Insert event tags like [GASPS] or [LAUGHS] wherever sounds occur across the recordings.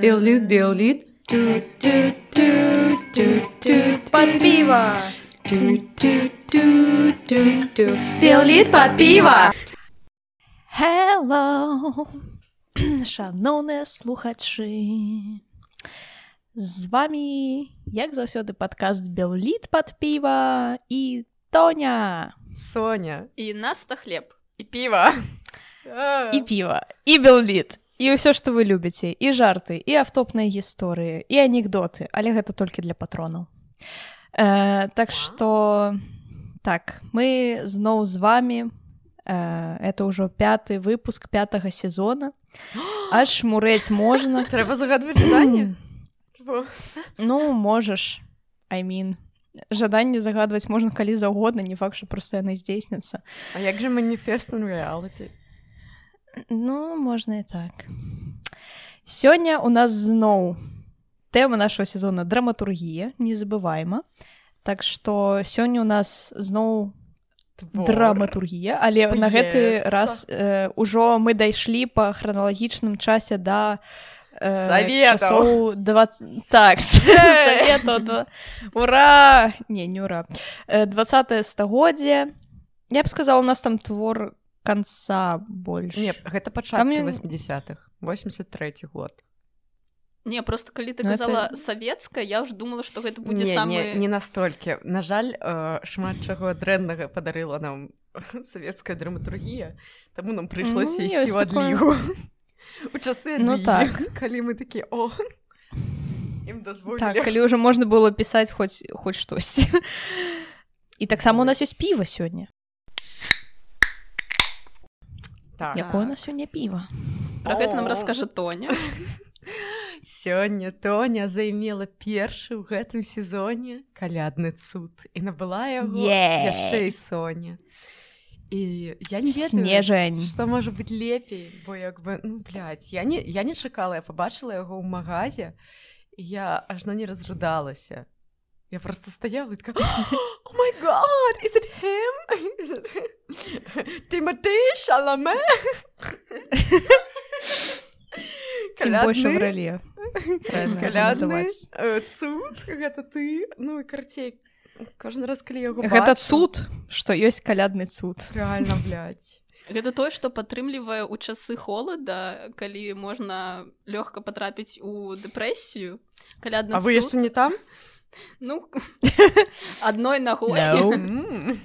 Беллит, беллит. Под пиво! Беллит под пиво. Hello! [CLEARS THROAT] Шановныя слухачы! З вами, як заўсёды падкаст Белліт пад піва і Тоня Соня. І наста хлеб. І піва. і піва і Белліт і ўсё што вы любіце і жарты і автопныя гісторыі і анекдоты але гэта толькі для патронаў э, так что так мы зноў з вами э, это ўжо пяты выпуск пятага сезона [GASPS] аж шмурэць можна Трэба загадваць жаданне. [CLEARS THROAT] ну можаш I mean жаданне загадваць можна калі заўгодна не факт что просто яны здзейсняцца А як же маніфест reality? Ну, можна і так. Сёння у нас зноў тэма нашего сезона драматургія, незабывайма. Так што сёння у нас зноў Твор. драматургія, але на гэты П'еса. раз э, ужо мы дайшлі па храналагічным часе да э, Саветаў. часоў 20... так [LAUGHS] саветаў, да. ура не не ура Э, 20 стагоддзе я б сказала у нас там твор конца больш Не, гэта пачаткі мне- 80-х. 83 год. Не, просто калі ты Ну, казала это- савецкая, я ўжо думала, што гэта будзе не, самы... не, не настолькі. На жаль, э, шмат чаго дрэннага падарыла нам [LAUGHS] савецкая драматургія, таму нам прыйшлося Ну, ісці ў такое. адлігу. [LAUGHS] У [LAUGHS] часы Ну, так. [LAUGHS] калі мы такія о [LAUGHS] ім дазволілі. так калі ўжо можна было пісаць хоць хоць штосьці і таксама у нас ёсць піва сёння так. якое у нас сёння піва Пра гэта нам раскажа Тоня. Сёння Тоня займела першы ў гэтым сезоне калядны цуд і набыла яго Е! яшчэ і Соня. І я не ведаю, снежань што можа быць лепей, бо як бы ну, блядь, я не, я не чакала, я пабачыла яго ў магазе, я ажно не разрыдалася. Я просто стаяла така Oh my god, is it him? Is it [LAUGHS] Тимати Шаламе? [LAUGHS] больше в э, цуд, гэта ты, ну і карцей. Кожны раз, калі яго гэта бачу, цуд што ёсць калядны цуд Реально, блядь. Гэта тое, што падтрымлівае ў часы холада, калі можна лёгка патрапіць у дэпрэсію. Калядны А вы яшчэ не там? Ну, [LAUGHS] адной нагой. No. [LAUGHS]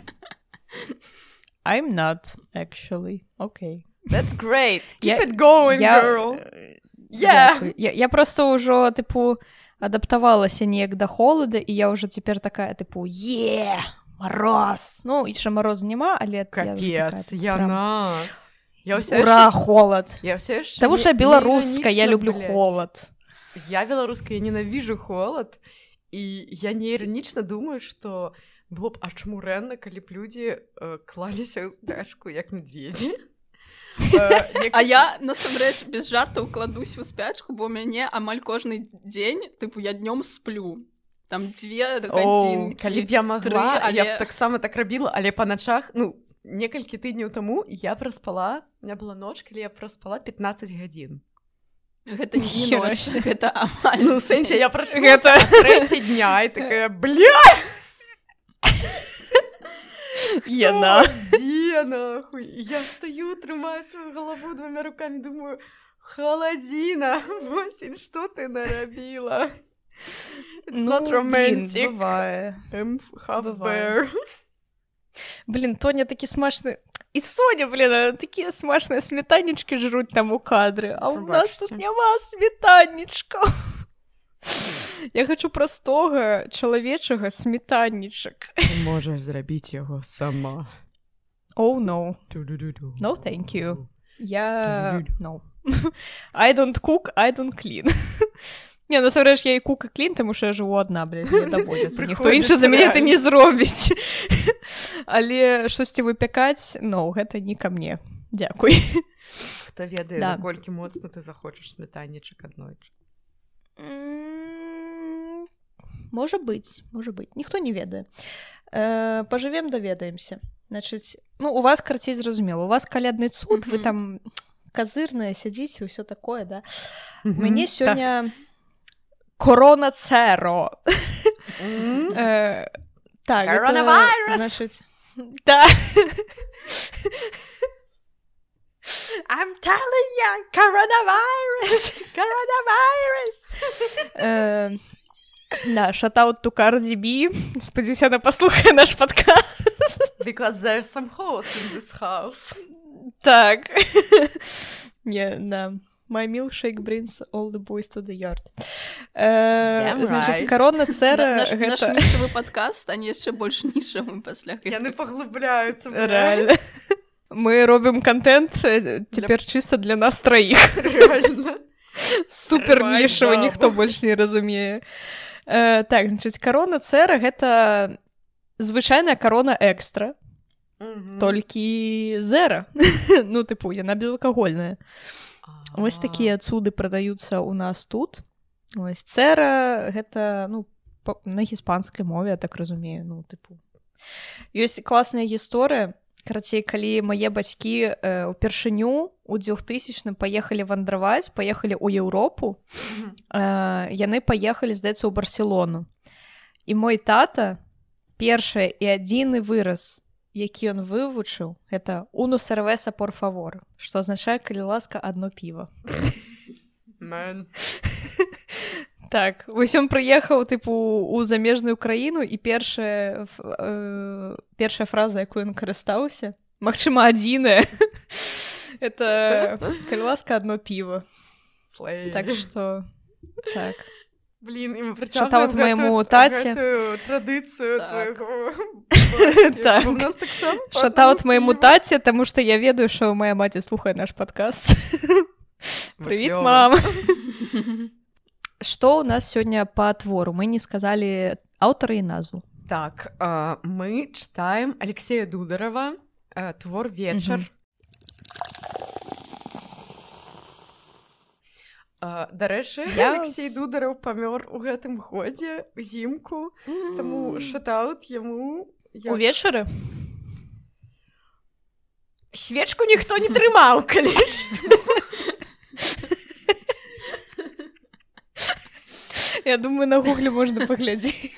[LAUGHS] I'm not actually okay That's great. Keep Я- it going, я girl. э, Yeah. дзякуй. я, я просто ўжо тыпу адаптавалася неяк да холада і я ўжо цяпер такая тыпу е мороз ну яшчэ мороз няма але Капец, яна. Я ўсё ура яшчэ- холод Я ўсё яшчэ Таму што я не беларуская я люблю блядь. холод Я беларуская, я ненавіжу холод. І я не іранічна думаю, што было б дрэнна, калі б людзі э, клаліся ў спячку як медведзі. Э, А я насамрэч без жартаў кладусь у спячку, бо мяне амаль кожны дзень тыпу я днём сплю. Там дзве гадзінкі. калі б я тры, але... я але- б таксама так рабіла але па начах ну некалькі тыдняў таму я праспала у меня была ноч калі я праспала 15 гадзін Гэта не ноч, гэта амаль. ну сэнсе я прачну Гэта- дня і такая бля [LAUGHS] яна дзе нахуй? І я стаю трымаю сваю галаву двумя руками думаю халадзіна [LAUGHS] восень что ты нарабіла It's not romantic. бывае I'm half бывае. bear. блин тоня такі смачны і соня блин а, такія смачныя сметанечкі жруць там у кадры а у нас тут няма сметанечка. Я хочу простога чалавечага сметаннічак Ты можаш зрабіць яго сама oh no. No thank you. Я no. [LAUGHS] I don't cook I don't clean. [LAUGHS] Не, насамрэч я і кука клін, таму што я жыву адна даводзіцца ніхто іншы за мяне это не зробіць [LAUGHS] але штосьці выпякаць но гэта не ка мне. Дзякуй Хто ведае Да. наколькі моцна ты захочаш сметаннічак аднойчы можа быць можа быць ніхто не ведае э, пажывем даведаемся значыць ну у вас карцей зразумела у вас калядны цуд вы Мгм. там казырная сядзіце ўсё такое да Мгм. мяне Так. сёння корона цэро М. Э, так Коронавірус! значыць да I'm telling you, coronavirus, coronavirus. Э, Да, шатаут ту Cardi B. Спадзяюся, она паслухае наш падкаст. Because there's some holes in this house. Так. [LAUGHS] Не, да. My milkshake brings all the boys to the yard. Э, right. карона цэра наш, наш гэта... нішавы падкаст стане яшчэ больш нішавым пасля Яны паглыбляюцца бля. Реально. Мы робім контент цяпер чыста для нас траіх. Реально. Супер нішава, ніхто больш не разумее. Э, Так, значыць, карона цэра гэта звычайная карона экстра, Мгм. толькі зэра. [LAUGHS] Ну, тыпу, яна безалкагольная. Вось А. такія цуды прадаюцца ў нас тут. Вось цэра гэта ну па- на іспанскай мове, я так разумею, ну тыпу. Ёсць класная гісторыя. Карацей, калі мае бацькі э, упершыню у 2000 паехалі вандраваць, паехалі ў Еўропу, Мгм. э, яны паехалі здаецца ў барселону. І мой тата першы і адзіны выраз, які ён вывучыў, это уну сервеса por favor, што азначае калі ласка адно піва. [LAUGHS] Так, вось ён прыехаў тыпу у замежную краіну і першая э, першая фраза, якую ён карыстаўся, Магчыма, адзіная. [LAUGHS] Это калі ласка адно піва. Так што так. Блин, і ми Шатаут працягваем майму гэту- таце. гэтую традыцыю твайго. [LAUGHS] У нас таксама па [LAUGHS] Шатаут аднаму майму піву. таце, таму што я ведаю, што моя маці слухае наш [LAUGHS] Прывіт, клёвы. мам. Што ў нас сёння па твору? Мы не сказалі аўтара і назву. Так, мы читаем Алексея Дударова а, твор вечар. А, Дарэчы, Я Алексей Дудараў памёр у гэтым годзе узімку, таму шатаут яму я... Увечары? свечку ніхто не трымаў калі Я думаю, на гугле можна паглядзець.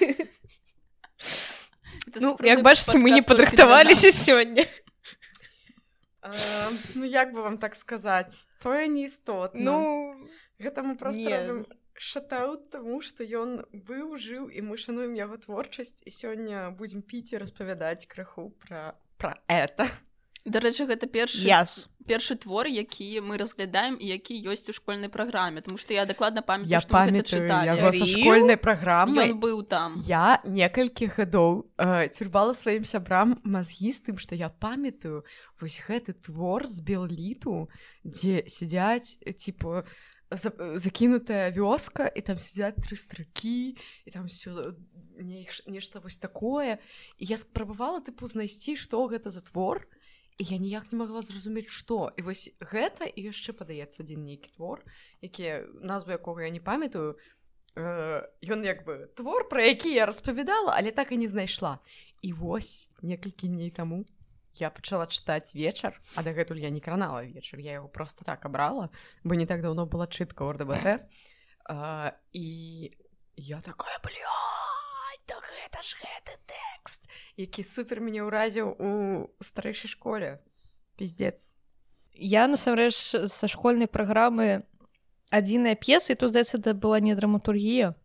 Ну, як бачыце, мы не падрыхтаваліся сёння. А, Ну як бы вам так сказаць тое не істотна Ну, гэта мы просто не. робім шатаут таму што ён быў жыў і мы шануем яго творчасць і сёння будзем піць і распавядаць крыху пра пра это Дарэчы, гэта першы Яс. першы твор, які мы разглядаем і які ёсць у школьнай праграме, тому што я дакладна памятаю, я што мы гэта памятаю школьнай праграмы Ён быў там. Я некалькі гадоў э, цюрбала сваім сябрам мазгі з тым, што я памятаю вось гэты твор з белліту, дзе сядзяць типа за, закінутая вёска і там сядзяць тры стракі і там все нешта вось такое. І я спрабавала тыпу знайсці што гэта за твор і я ніяк не магла зразумець што. І вось гэта і яшчэ падаецца адзін нейкі твор які назву якога я не памятаю Э, ён як бы твор пра які я распавядала але так і не знайшла. І вось некалькі дней таму я пачала чытаць вечар а дагэтуль я не кранала вечар я яго просто так абрала бо не так даўно была чытка ордабт і я такая блядь, да гэта ж гэты тэкст які супер мяне ўразіў у старэйшай школе. Пиздец Я насамрэч са школьнай праграмы адзіная п'еса, і тут здаецца, это была не драматургія.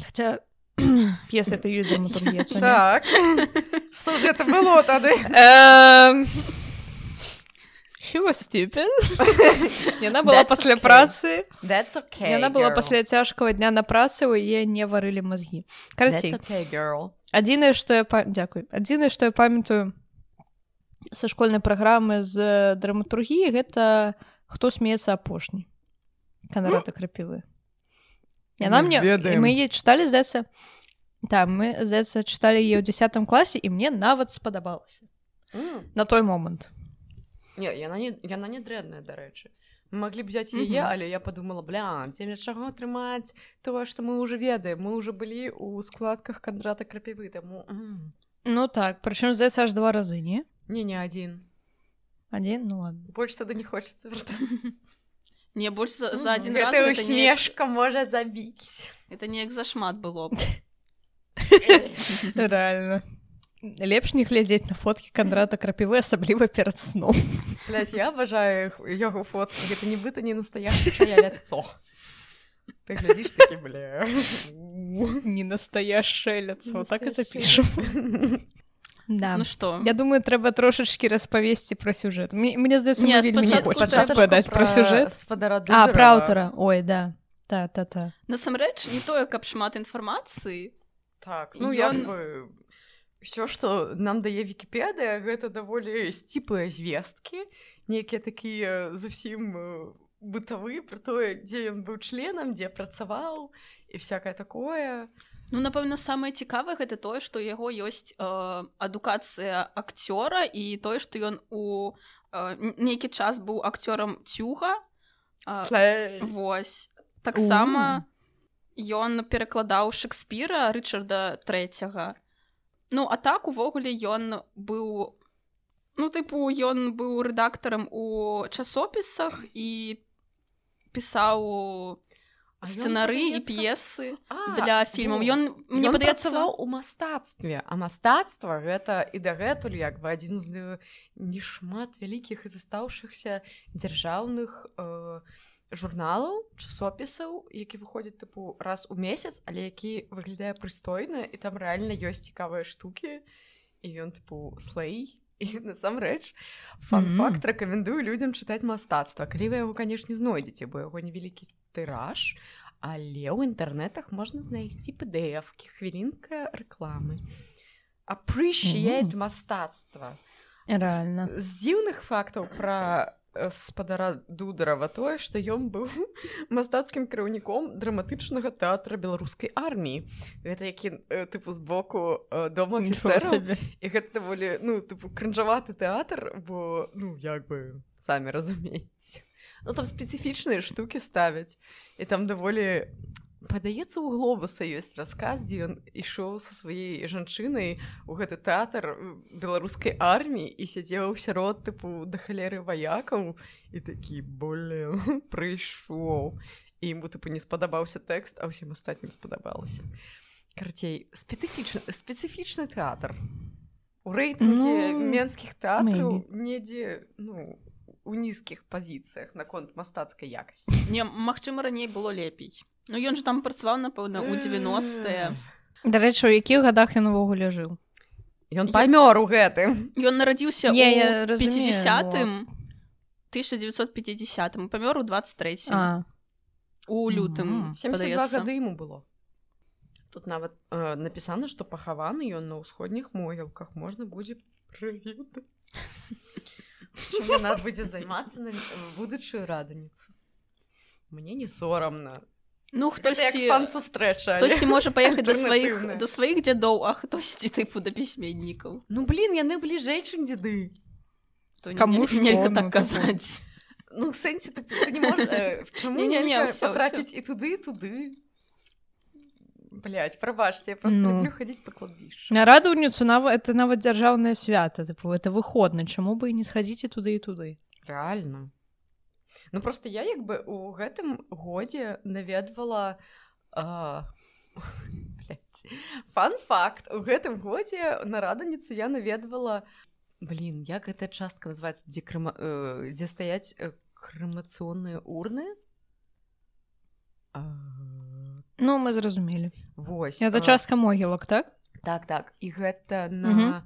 Хаця [CLEARS THROAT] п'еса это ёсць так [LAUGHS] что ж гэта было тады Эм, She was stupid. Яна была пасля працы. That's okay, Яна была пасля цяжкага дня на працы, у яе не варылі мазгі. That's Карацей, okay, girl. адзінае, што я дзякуй. Адзінае, што я памятаю са школьнай праграмы з драматургіі, гэта хто смеецца апошні. Канарата крапівы. Яна мне ведаем. і мы яе чыталі здаецца. Там мы здаецца чыталі яе ў 10 класе і мне нават спадабалася М. на той момант. Не, яна не, яна не дрэнная, дарэчы. Маглі б взять яе, Мгм. але я подумала, бля, дзеля чаго трымаць тое, што мы ўжо ведаем. Мы ўжо былі ў складках кандрата крапівы, таму м, Ну так, прычым здаецца аж два разы не Не не адзін. адзін ну ладно Больш тады не хочацца [LAUGHS] вяртацца. Не больш за, за адзін раз Гэта не, усмешка можа забіць. это неяк зашмат было б. рэальна лепш не [LAUGHS] глядзець на фоткі кандрата крапівы асабліва перад сном Блядь, я абажаю іх- яго фотку. Гэта нібыта не настоящее ляцо. Ты глядзіш такі, бля. не настоящее ляцо так і запішам да. Ну што Я думаю трэба трошачкі распавесці пра сюжэт Мне- мне здаецца распавядаць пра сюжэт спадара а пра аўтара ой да. Та та та. Насамрэч не тое каб шмат інфармацыі Так, ну Ён- я бы... Все, што нам дае Вікіпедыя, гэта даволі сціплыя звесткі, нейкія такія зусім э, бытавыя пра тое, дзе ён быў членам, дзе працаваў і всякае такое. Ну напэўна самае цікавае гэта тое што ў яго ёсць э, адукацыя акцёра і тое што ён у э, нейкі час быў акцёрам цюга. Слэй. Вось. Таксама ён перакладаў Шекспіра Рчарда трэцяга. Ну а так увогуле ён быў ну тыпу ён быў рэдактарам у часопісах і пісаў ён, сцэнары і п'есы для фільмаў ён мне падаецца у мастацтве а мастацтва гэта і дагэтуль як бы адзін з нешмат вялікіх і застаўшыхся дзяржаўных э, журналаў часопісаў які выходзяць тыпу раз у месяц але які выглядае прыстойна і там рэальна ёсць цікавыя штукі. І ён тыпу слэй і насамрэч фан-факт рэкамендую людзям чытаць мастацтва калі вы яго канешне знойдзеце бо яго невялікі тыраж але ў інтэрнэтах можна знайсці pdf-кі хвілінка рэкламы. Appreciate Мгм. мастацтва. Рэальна. з дзіўных фактаў пра э, спадара дударава тое што ён быў [LAUGHS] мастацкім кіраўніком драматычнага тэатра беларускай арміі. Гэта які э, тыпу з боку э, дома і гэта даволі ну тыпу крынжаваты тэатр бо ну як бы самі разумееце ну там спецыфічныя штукі ставяць і там даволі падаецца у глобуса ёсць расказ дзе ён ішоў са сваей жанчынай у гэты тэатр беларускай арміі і сядзеў сярод тыпу да халеры ваякаў і такі более [LAUGHS] прыйшоў і ему тыпу не спадабаўся тэкст а ўсім астатнім спадабалася карцей спецыфічны спецыфічны тэатр у рэйтынге Ну, менскіх тэатраў недзе ну у нізкіх пазіцыях наконт мастацкай якасці [LAUGHS] не магчыма раней было лепей Ну ён же там працаваў напэўна у 90е дарэчы у якіх гадах ён увогуле жыў Ён памёр у гэтым. [LAUGHS] Ён нарадзіўся Не, ў я разумею, 50 1950 памёр у 23 а. У лютым Мгм. 72 падаецца. гады ему было. Тут нават э, напісана што пахаваны ён на ўсходніх могілках можна будзе [LAUGHS] прыведаць яна будзе займацца на будучую раданіцу мне не сорамна Ну хтосьці фан сустрэча хтосьці можа паехаць да сваіх да сваіх дзядоў а хтосьці тыпу да пісьменнікаў ну блин яны бліжэй чым дзеды не- Каму не- нельга так казаць ну сэнсе ты, ты не можешь, э, чаму Не-не-не, нельга всё, патрапіць і туды і туды Блять, прабачце, я просто Ну. люблю хадзіць па кладбішчу. на радаўніцу нават это нават дзяржаўнае свята тыпу это выходна чаму бы і не схадзіце туды і туды Рэальна. Ну просто я як бы у гэтым годзе наведвала а, [LAUGHS] блядь, фан-факт у гэтым годзе на раданіцы я наведвала блин як гэта частка называется дзе крыма э, дзе стаяць э, крэмацыонныя урны а, ну мы зразумелі. Вось это а, частка могілак так? Так так. І гэта на Мгм.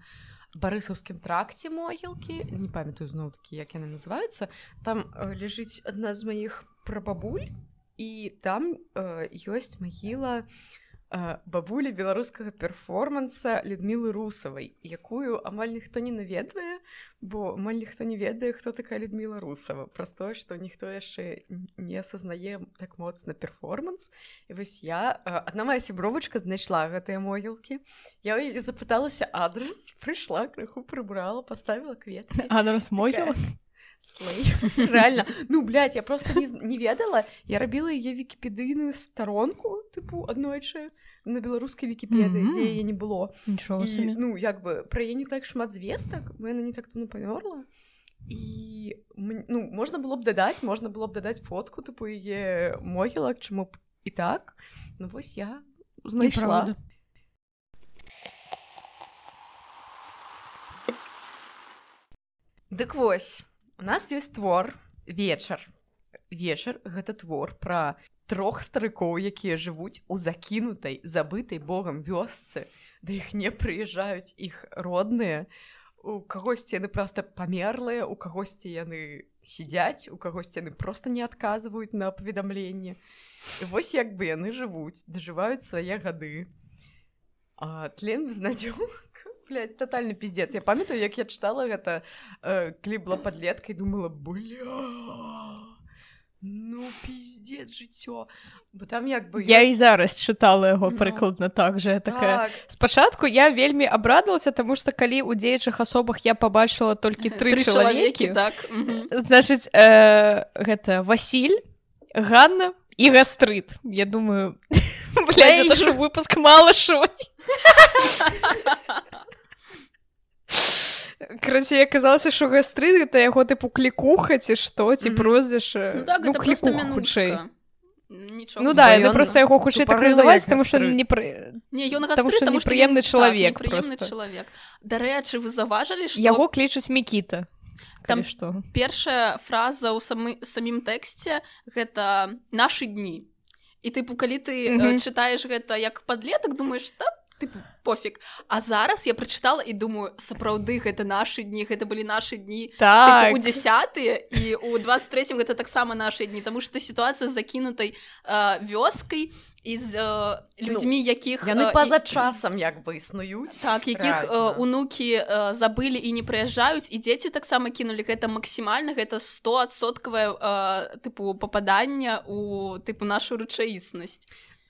барысаўскім тракце могілкі. Не памятаю зноў такі як яны называюцца. Там э, ляжыць адна з маіх прабабуль і там э, ёсць магіла э, бабулі беларускага перформанса людмілы русавай якую амаль ніхто не наведвае бо амаль ніхто не ведае хто такая людміла русава праз тое што ніхто яшчэ не асазнае так моцна перформанс. І вось я э, адна моя сябровачка знайшла гэтыя могілкі. Я запыталася адрес [LAUGHS] прыйшла крыху прыбрала поставила кветкі. Адрес могілак Слэй. [LAUGHS] Реально. Ну, блядь, я просто не, не ведала. Я рабіла яе вікіпедыйную старонку, тыпу, аднойчы на беларускай вікіпедыі, Мгм. дзе яе не было. І, ну, як бы, пра яе не так шмат звестак, бо яна не так давно памёрла. І, ну, можна было б дадаць, можна было б дадаць фотку, тыпу, яе могілак, чаму б і так. Ну, вось я знайшла. Дык вось у нас ёсць твор вечар. Вечар гэта твор пра трох старыкоў якія жывуць у закінутай забытай богам вёсцы. Да іх не прыязджаюць іх родныя. У кагосьці яны проста памерлыя у кагосьці яны сядзяць у кагосьці яны просто не адказваюць на паведамленне вось як бы яны жывуць дажываюць свае гады. А, тлен безнадзёў Блядь, тотальны пиздец. Я памятаю, як я чытала гэта э, кліп была падлеткай, думала, бля, ну пиздец жыццё. Бо там як бы Я і ёсць- зараз чытала яго Ну. прыкладна так же такая так, спачатку я вельмі абрадалася таму што калі ў дзеячых асобах я пабачыла толькі тры чалавекі так мгм. значыць э, гэта Васіль Ганна і гастрыт Я думаю [LAUGHS] блядь, это ж выпуск малышавай [LAUGHS] Карацей аказалася што гастрыт гэта яго тыпу клікуха ці што ці Мгм. прозвіш Ну так, это просто хутчэй. Нічого. Ну да, я просто яго хутчэй так называць таму што не пры... Не, ён ён- чалавек так, чалавек. Дарэчы, вы заўважылі, што яго клічуць мікіта Там- што першая фраза ў самы, самім тэксце гэта нашы дні і тыпу калі ты Мгм. э, чытаеш гэта як падлетак думаеш да тыпу пофіг а зараз я прачытала і думаю сапраўды гэта нашы дні гэта былі нашы дні так. у дзясятыя і у 23 гэта таксама нашы дні тому что сітуацыя закінутай э, вёскай і з э, людзьмі якіх яны э, па-за часам як бы існуюць. так якіх э, унукі э, забылі і не прыязджаюць і дзеці таксама кінулі гэта максімальна гэта 100соткавае э, тыпу пападання у тыпу нашу рэчаіснасць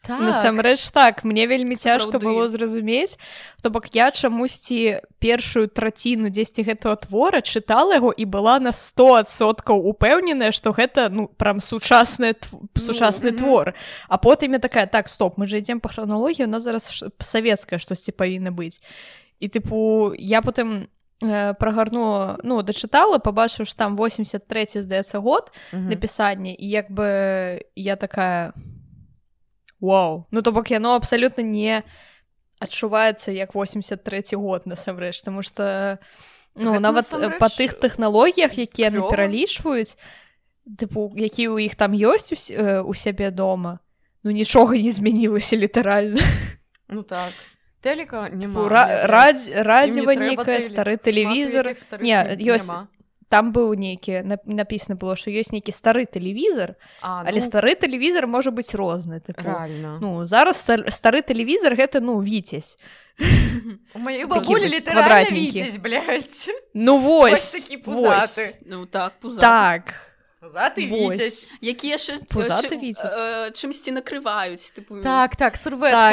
Так. насамрэч так мне вельмі цяжка было зразумець то бок я чамусьці першую траціну дзесьці гэтага твора чытала яго і была на 100соткаў упэўненая што гэта ну прям сучасны тв... сучасны мгм. твор а потым я такая так стоп мы же ідзем па храналогію у нас зараз савецкае штосьці павінна быць і тыпу я потым э, прагарнула ну дачытала пабачыў ж там 83 здаецца год Мгм. напісанне і як бы я такая Вау ну то бок яно абсалютна не адчуваецца як 83 год насамрэч тому что ну Гэта нават насамрэч па тых тэхналогіях якія яны пералічваюць тыпу які ў іх там ёсць у, э, у сябе дома ну нічога не змянілася літаральна Ну так. Няма. Тыпу, ра- радз- Ім не радзіва тэлек. стары тэлевізор Не, не- ёсць. Там быў нейкі нап- напісана было што ёсць нейкі стары тэлевізор А, але ну, стары тэлевізор можа быць розны тыпу Рэальна. Ну зараз стар- стары тэлевізор гэта ну віцесь [LAUGHS] У маёй бабулі блядь. Ну [LAUGHS] Вось вось такі вось. пузаты. ну так пузаты. так Пузаты Вось. віцязь. які яшчэ Пузаты чым- э, чымсьці накрываюць тыпу Так, так,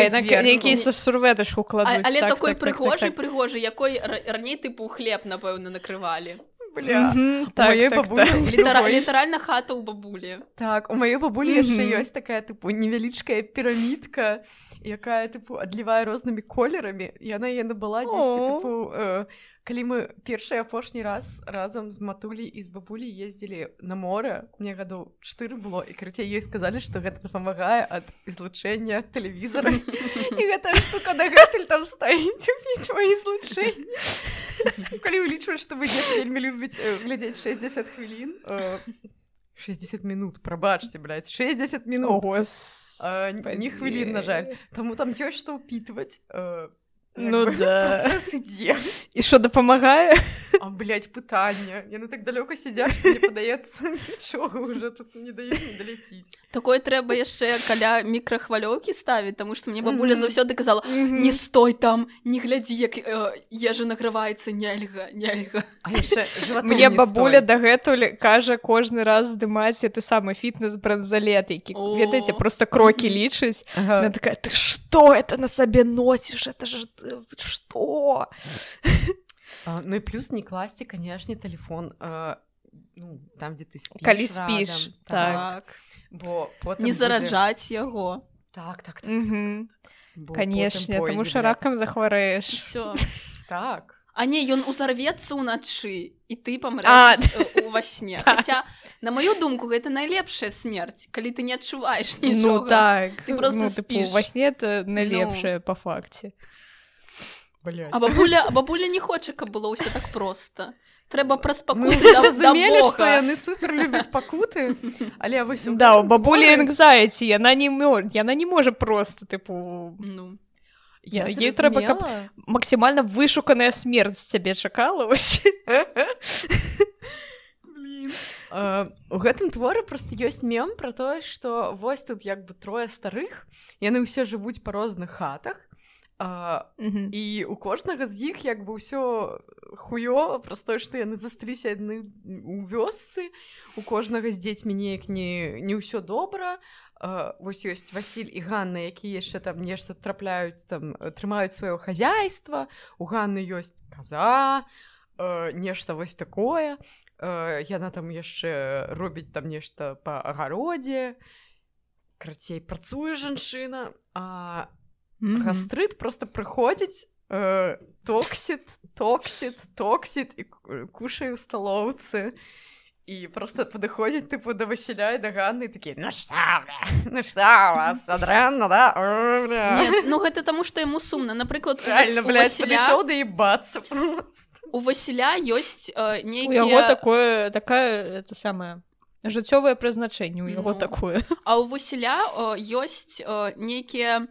на зверху. нейкія са сурветы ж А, укладуць але так, такой так, так, прыгожы так, так. прыгожы якой ра- раней тыпу хлеб напэўна накрывалі Бля. У так, маёй так, бабулі так. Літара... літаральна хата ў бабулі Так, у маёй бабулі яшчэ Мгм. ёсць такая тыпу невялічкая пірамідка, якая тыпу адлівае рознымі колерамі. Яна яе набыла дзесьці тыпу э, калі мы першы апошні раз разам з матулей і з бабулей ездзілі на море мне гадоў чатыры было і карацей ёй сказалі што гэта дапамагае ад злучэння тэлевізора і [LAUGHS] гэта штука дагэтуль там стаіць [LAUGHS] твои злучэнні калі улічваць што вы вельмі любіць глядзець 60 хвілін э, 60 минут прабачце блядь, 60 О, минут гос- А, не хвілін на жаль. Таму там ёсць што ўпітваць э, Ну [LAUGHS] да. ідзе і що дапамагае А, блядь, пытанне. Яны так далёка сядзяць, што мне падаецца, нічога ўжо тут не даюць не даляціць. такое трэба яшчэ каля мікрахвалёўкі ставіць таму што мне бабуля заўсёды казала не стой там не глядзі як э, ежа награваецца нельга нельга А яшчэ мне не бабуля дагэтуль кажа кожны раз здымаць ты самы фітнес бранзалет які ведаеце просто крокі лічыць. Она такая, ты что это на себе носишь? Это же э, что? А, ну і плюс не класці канешне телефон а, ну там дзе ты спіш Калі спіш, радам, так. бо потым не будзе- зараджаць яго так так так, Мгм. бо канешне потым тому пойдзе, що блядь. ракам захварэеш все [LAUGHS] так. А не ён узарвецца ўначы і ты А. памрэш э, ува сне. [LAUGHS] Хаця на маю думку гэта найлепшая смерць калі ты не адчуваеш ну так. Ты просто ну, типу, спіш. во сне это найлепшае па факце блядь. А бабуля бабуля не хоча каб было ўсё так проста трэба праз Мы пакуты зразумелі што яны супер любяць пакуты але вось у да у бабулі anxiety яна не мё- яна не можа просто типу Ну. я Ей трэба, каб максімальна вышуканая смерць цябе чакала вось Блін. Э, у гэтым творы просто ёсць мем про тое што вось тут як бы трое старых яны ўсе жывуць па розных хатах а, Мгм. і у кожнага з іх як бы ўсё хуёва праз тое што яны засталіся адны у вёсцы у кожнага з дзецьмі неяк не не ўсё добра А, вось ёсць Васіль і Ганна якія яшчэ там нешта трапляюць там э, трымаюць сваё хозяйство. У Ганны ёсць каза э, нешта вось такое. Э, яна там яшчэ робіць там нешта па агародзе крацей працуе жанчына а Мгм. гастрыт просто прыходзіць э, токсіт токсіт токсіт і ку- кушае ў сталоўцы і просто падыходзіць тыпу да Васіля і да Ганны такі ну што бля, ну што у вас адрэнна да О, бля». Не, ну гэта таму што яму сумна напрыклад у Реально, Вас- у блядь, Васіля падышоў да ебацца просто. у Васіля ёсць у э, яго нейкія такое такая это самае жыццёвае прызначэнне у яго Ну. такое А ў Васіля э, ёсць э, нейкія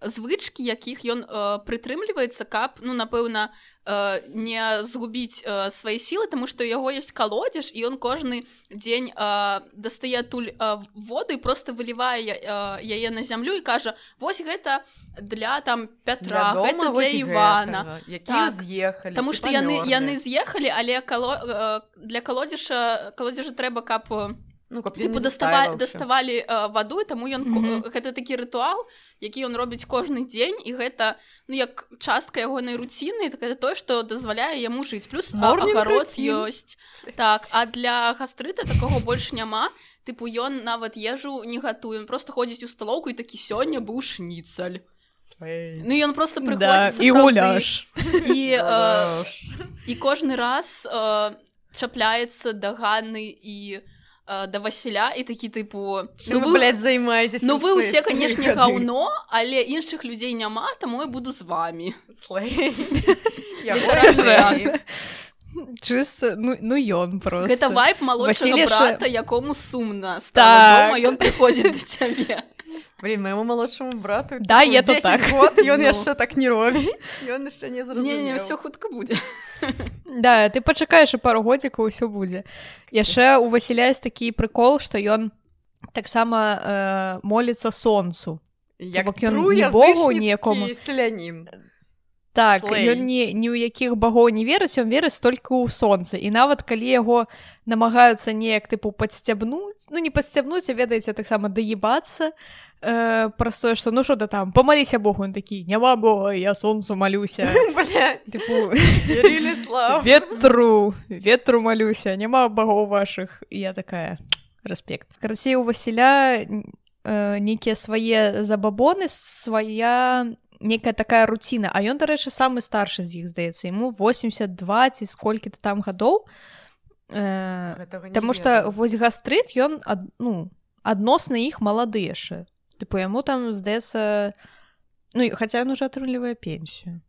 звычкі якіх ён э, прытрымліваецца каб ну напэўна э, не згубіць э, свае сілы тому што у яго ёсць калодзеж і ён кожны дзень э, дастае туль э, воду і просто вылівае э, яе на зямлю і кажа вось гэта для там Пятра гэта для Івана Так. з'ехалі Таму што яны яны з'ехалі але кало, э, для калодзеша калодзежа трэба каб э, ну, каб типу дастава даставалі э, ваду таму ён mm гэта такі рытуал які ён робіць кожны дзень і гэта ну як частка ягонай руціны так это тое што дазваляе яму жыць. Плюс агарод ёсць. Так а для гастрыта такого больш няма. Тыпу ён нават ежу не гатуем просто ходзіць у сталоўку і такі сёння быў шніцаль ну ён просто да, прыходзіць і гуляш. І [LAUGHS] э, і кожны раз э, чапляецца да Ганны і э, да Васіля і такі тыпу Чым вы, блядь, займаецеся Ну вы ўсе канешне гаўно але іншых людзей няма таму я буду з вами. [LAUGHS] Чыста ну ну ён просто. Гэта вайп малодшага брата якому сумна Так. так. ён прыходзіць да цябе Блин, моему молодшему брату Да, я то 10 так. год, ён Ну. яшчэ так не робіць ён яшчэ не зразумеў не не все хутка будзе да ты пачакаеш і пару годзікаў усё будзе яшчэ у Васіля есть такі прыкол што ён таксама э, моліцца сонцу як ён тру не богу некому. селянін так ён не ні ў якіх багоў не верыць ён верыць толькі ў сонца. І нават калі яго намагаюцца неяк тыпу падсцябнуць ну не падсцябнуць а ведаеце таксама даебацца э, праз тое што ну що да там памаліся богу он такі няма бога я сонцу малюся [LAUGHS] тыпу [LAUGHS] ветру ветру малюся няма багоў вашых і я такая рэспект карацей у Васіля э, нейкія свае забабоны свая некая такая руціна а ён дарэчы самы старшы з іх здаецца ему 82 ці сколькі-то там гадоў э, Таму што вось гастрыт ён ад, ну адносна іх малады яшчэ тыпу яму там здаецца ну хаця ён уже атрымлівае пенсію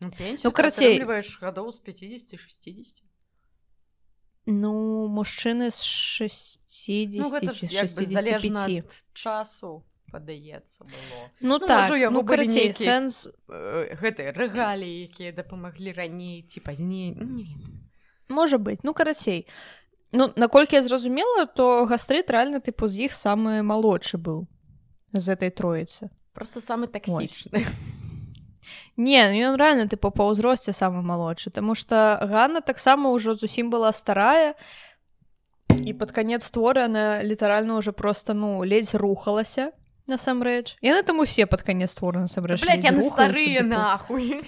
Ну, пенсію ну, карацей. гадоў з 50 60 Ну мужчыны з 60 Ну гэта ж ці як бы залежна 65 ад часу падаецца было. Ну Ну, так можа, у яго ну, карацей, сэнс Э, гэтыя рэгаліі якія дапамаглі раней ці пазней Ну, можа быць ну карацей. Ну наколькі я зразумела то гастрыт рэальна тыпу з іх самы малодшы быў з этой троіцы. Просто самы таксічны. [LAUGHS] Не ну, ён рэальна тыпу па ўзросце самы малодшы Таму што Ганна таксама ўжо зусім была старая і пад канец творы она літаральна ўжо просто ну ледзь рухалася насамрэч яны там усе пад канец творы насамрэч яны старыя нахуй.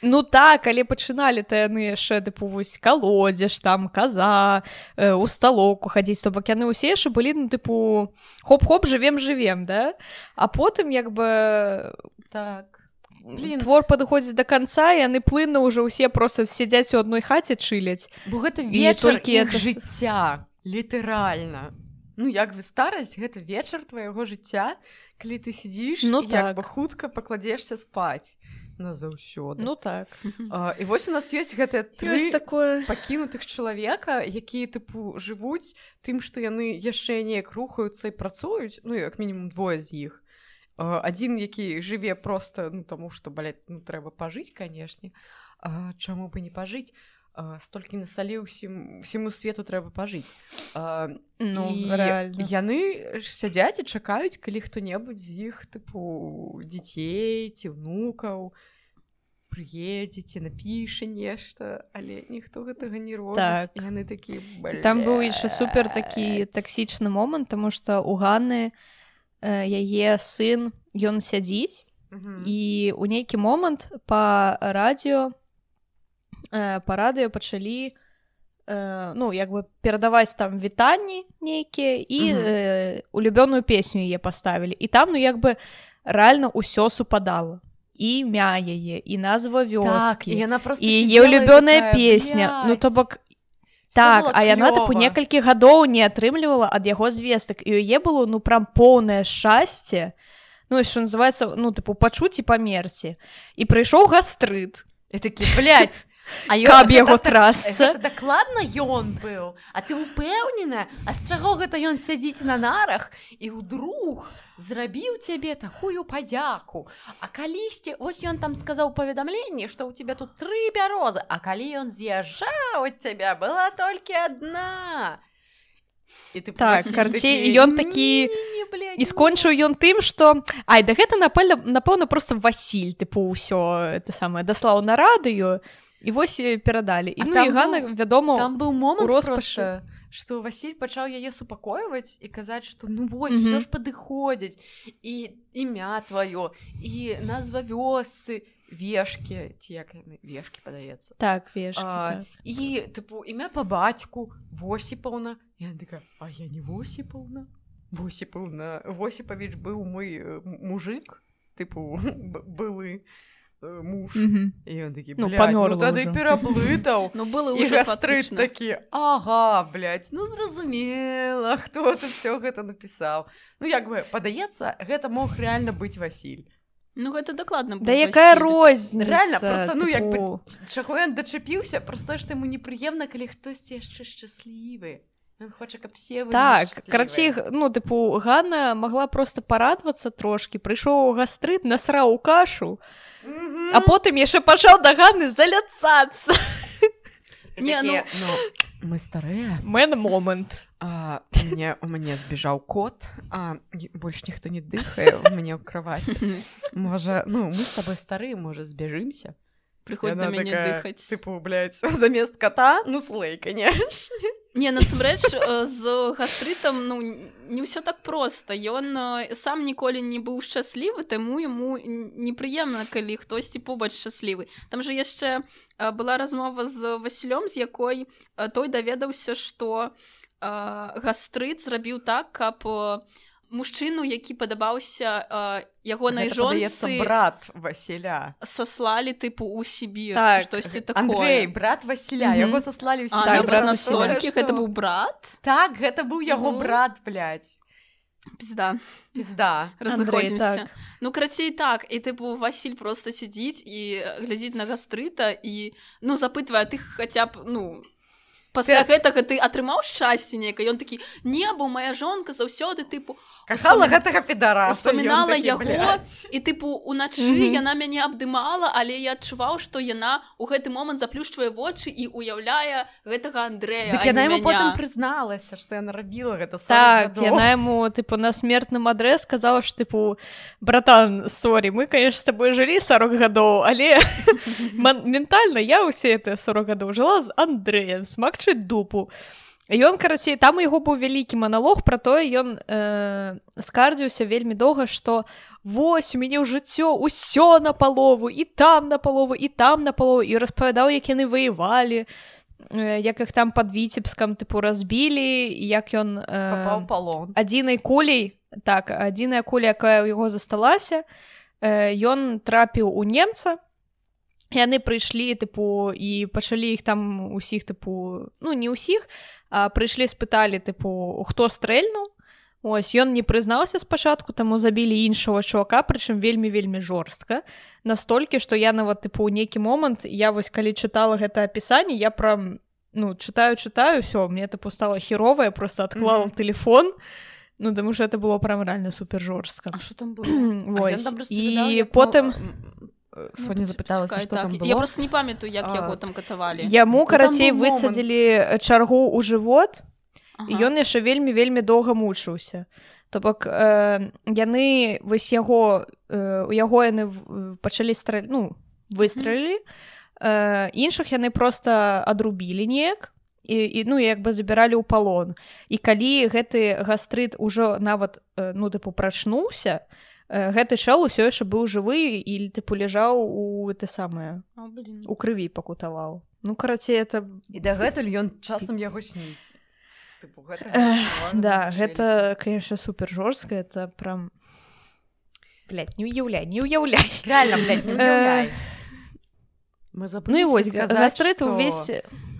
Ну так але пачыналі то яны яшчэ тыпу вось калодзеж там каза э, у сталоку хадзіць то бок яны ўсе яшчэ былі ну тыпу хоп-хоп жывем жывем да? А потым як бы так. Блін. твор падыходзіць до конца яны плынна ўжо ўсе просто сядзяць у адной хаце чыляць бо гэта вечар толькі с- жыцця літаральна ну як бы старасць гэта вечар твайго жыцця калі ты сядзіш Ну так. бы хутка пакладзешся спаць. Назаўсёды ну так. А, і вось у нас ёсць гэтыя тры такое. пакінутых чалавека якія тыпу жывуць тым што яны яшчэ неяк рухаюцца і працуюць ну як мінімум двое з іх. Адзін які жыве просто ну таму што балять ну трэба пажыць канешне. Чаму бы не пажыць столькі насаліў усім усіму свету трэба пажыць А, ну яны сядзяць і чакаюць калі хто-небудзь з іх тыпу дзяцей ці ўнукаў прыедзеце напіша нешта але ніхто гэтага не робіць. Так. Яны такі там быў яшчэ супер такі таксічны момант тому что у Ганны яе сын ён сядзіць і у нейкі момант по радыё э, по радыё пачалі э, ну як бы перадаваць там вітанні нейкія і Мгм. э, улюбёную песню яе паставілі і там ну як бы рэальна ўсё супадала імя яе і назва так, вёскі і яна просто і яе улюбёная песня. Ну то «Блядь, бок всё так было а яна тыпу клёва». некалькі гадоў не атрымлівала ад яго звестак і яе было ну прям поўнае шчасце ну і що называется ну тыпу пачуць і памерці і прыйшоў гастрыт такі блядь, А ё- Каб яго. Гэта дакладна ён быў А ты ўпэўнена А з чаго гэта ён сядзіць на нарах і ўдруг зрабіў цябе такую падзяку? А калісьці ось ён там сказаў паведамленне што ў тебя тут тры бярозы А калі ён з'язджаў ад цябе была толькі адна. І ты Так, карцей, ён такі- «Не, блядь, і скончыў ён тым што ай да гэта напэўна напэўна просто Васіль тыпу ўсё это самае даслаў на радыё і вось э, перадалі і А ну там і Гана быў- вядома там быў момант просто, што Васіль пачаў яе супакойваць і казаць што ну вось Мгм. все ж падыходзіць і імя тваё і назва вёсцы вешкі ці як вешкі падаецца так вешкі, А, так. і тыпу імя па бацьку восіпаўна я такая а я не восіпаўна восіпаўна восіпавіч быў мой э, мужик тыпу [LAUGHS] былы э, муж. Мгм. і ён такі Ну, «Блядь, памёрла ну тады ўжо». пераблытаў Ну было і уже гастрыт такі ага блядь, ну зразумела хто [LAUGHS] тут все гэта напісаў ну як бы падаецца гэта мог реально быць Васіль Ну гэта дакладна да якая розніца реально просто ну як бы чаго ён дачапіўся просто што яму непрыемна калі хтосьці яшчэ шчаслівы Ён хоча каб все так карцей ну тыпу Ганна могла просто парадвацца трошки. Прыйшоў гастрыт насраў у кашу Мгм. а потым яшчэ пачаў да Ганны заляцацца Не, такі, ну мы старыя мэн момант А, мне у мяне збежаў кот а больш ніхто не дыхае у мяне ў кроваці можа ну мы с тобой стары можа збяжымся прыходзь Яна на мяне дыхаць тыпу блядь, замест кота? Ну слей конечно Не насамрэч э, з гастрытам ну не ўсё так проста ён э, сам ніколі не быў шчаслівы таму яму непрыемна калі хтосьці побач шчаслівы там же яшчэ э, была размова з Васілём з якой э, той даведаўся што э, гастрыт зрабіў так каб э, мужчыну які падабаўся ягонай жонцы брат Васіля. саслалі тыпу ў Сібір Так, штосьці Андрей такое. брат Васіля Мгм. яго саслалі ў А, Так, брат брат настолькі гэта быў брат? Так гэта быў яго Ну. брат блядь. пізда. Пізда. [LAUGHS] Разыходзімся так. Ну крацей так і тыпу Васіль просто сядзіць і глядзіць на гастрыта і ну запытвае ты хаця б ну пасля Ты- гэтага ты атрымаў шчасце нейкае ён такі не бо моя жонка заўсёды тыпу кахала гэтага успамінала ён такі, яго. «Блядь». і тыпу уначы Мгм. яна мяне абдымала але я адчуваў што яна у гэты момант заплюшчвае вочы і уяўляе гэтага Андрэя а яна не яму потым мяня. прызналася што яна рабіла гэта 40 так яна яму тыпу на смертным адрес сказала ж тыпу братан сорі мы конечно с тобой жылі 40 гадоў але [LAUGHS] ментальна я ўсе это 40 гадоў жыла з Андрэем смакчыць дупу. Ён карацей там у яго быў вялікі маналог пра тое ён э, скардзіўся вельмі доўга што вось у мяне ў жыццё ўсё на палову і там на палову і там на палову і распавядаў як яны ваявалі э, як іх там пад віцебскам тыпу разбілі як ён Папаў палон. адзінай кулей так адзіная куля якая ў яго засталася э, ён трапіў у немца яны прыйшлі тыпу і пачалі іх там усіх тыпу ну не ўсіх а прыйшлі спыталі тыпу хто стрэльнуў ось ён не прызнаўся спачатку таму забілі іншого чувака прычым вельмі вельмі жорстка настолькі што я нават тыпу ў нейкі момант я вось калі чытала гэта апісанне я пра ну чытаю чытаю все мне тыпу стала херовая просто адклала mm -hmm. телефон. Ну таму что это было прям реально супер жорстка там і [CLEARS THROAT] потым Соня запыталася ну, что так. там было? я просто не памятаю як яго там катавалі яму карацей высадзілі чаргу ў жывот ага. ён яшчэ вельмі вельмі доўга мучыўся то бок э, яны вось яго э, у яго яны пачалі стра ну выстрелілі э, іншых яны просто адрубілі неяк і, і ну як бы забіралі ў палон і калі гэты гастрыт ужо нават э, ну тыпу прачнуўся э, гэты чал усё яшчэ быў жывы і тыпу ляжаў у это самае у крыві пакутаваў ну карацей это і дагэтуль ён часам яго сніць. Тыпу, гэта э, да гэта конечно супер жорстка это прям блядь, не уяўляй не уяўляй. Реально блядь, не уяўляй. мы ну і вось гастрыт увесь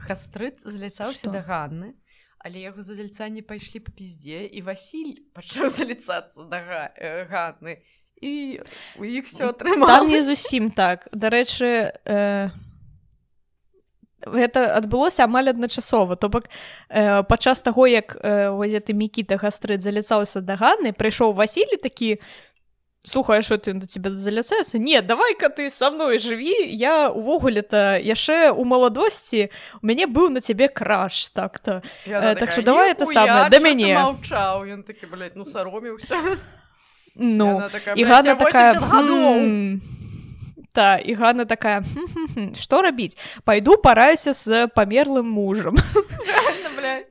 гастрыт заляцаўся да ганны але яго задальца не пайшлі па піздзе і Васіль [LAUGHS] пачаў заліцацца да га... э, ганны і у іх все атрымала не зусім так. Дарэчы э гэта адбылося амаль адначасова то бок э, падчас таго як э, ты мікіта гастрыт заляцаўся да ганны прыйшоў Васілі такі слухай що ты да тебе заляцаецца не давай-ка ты са мной жыві я увогуле-то яшчэ у маладосці у мяне быў на цябе краш так-то э, так что давай это самое да мяне маўчаў ён такі ну сароміўся ну і гана такая та і Ганна такая что рабіць пойду параюся з памерлым мужам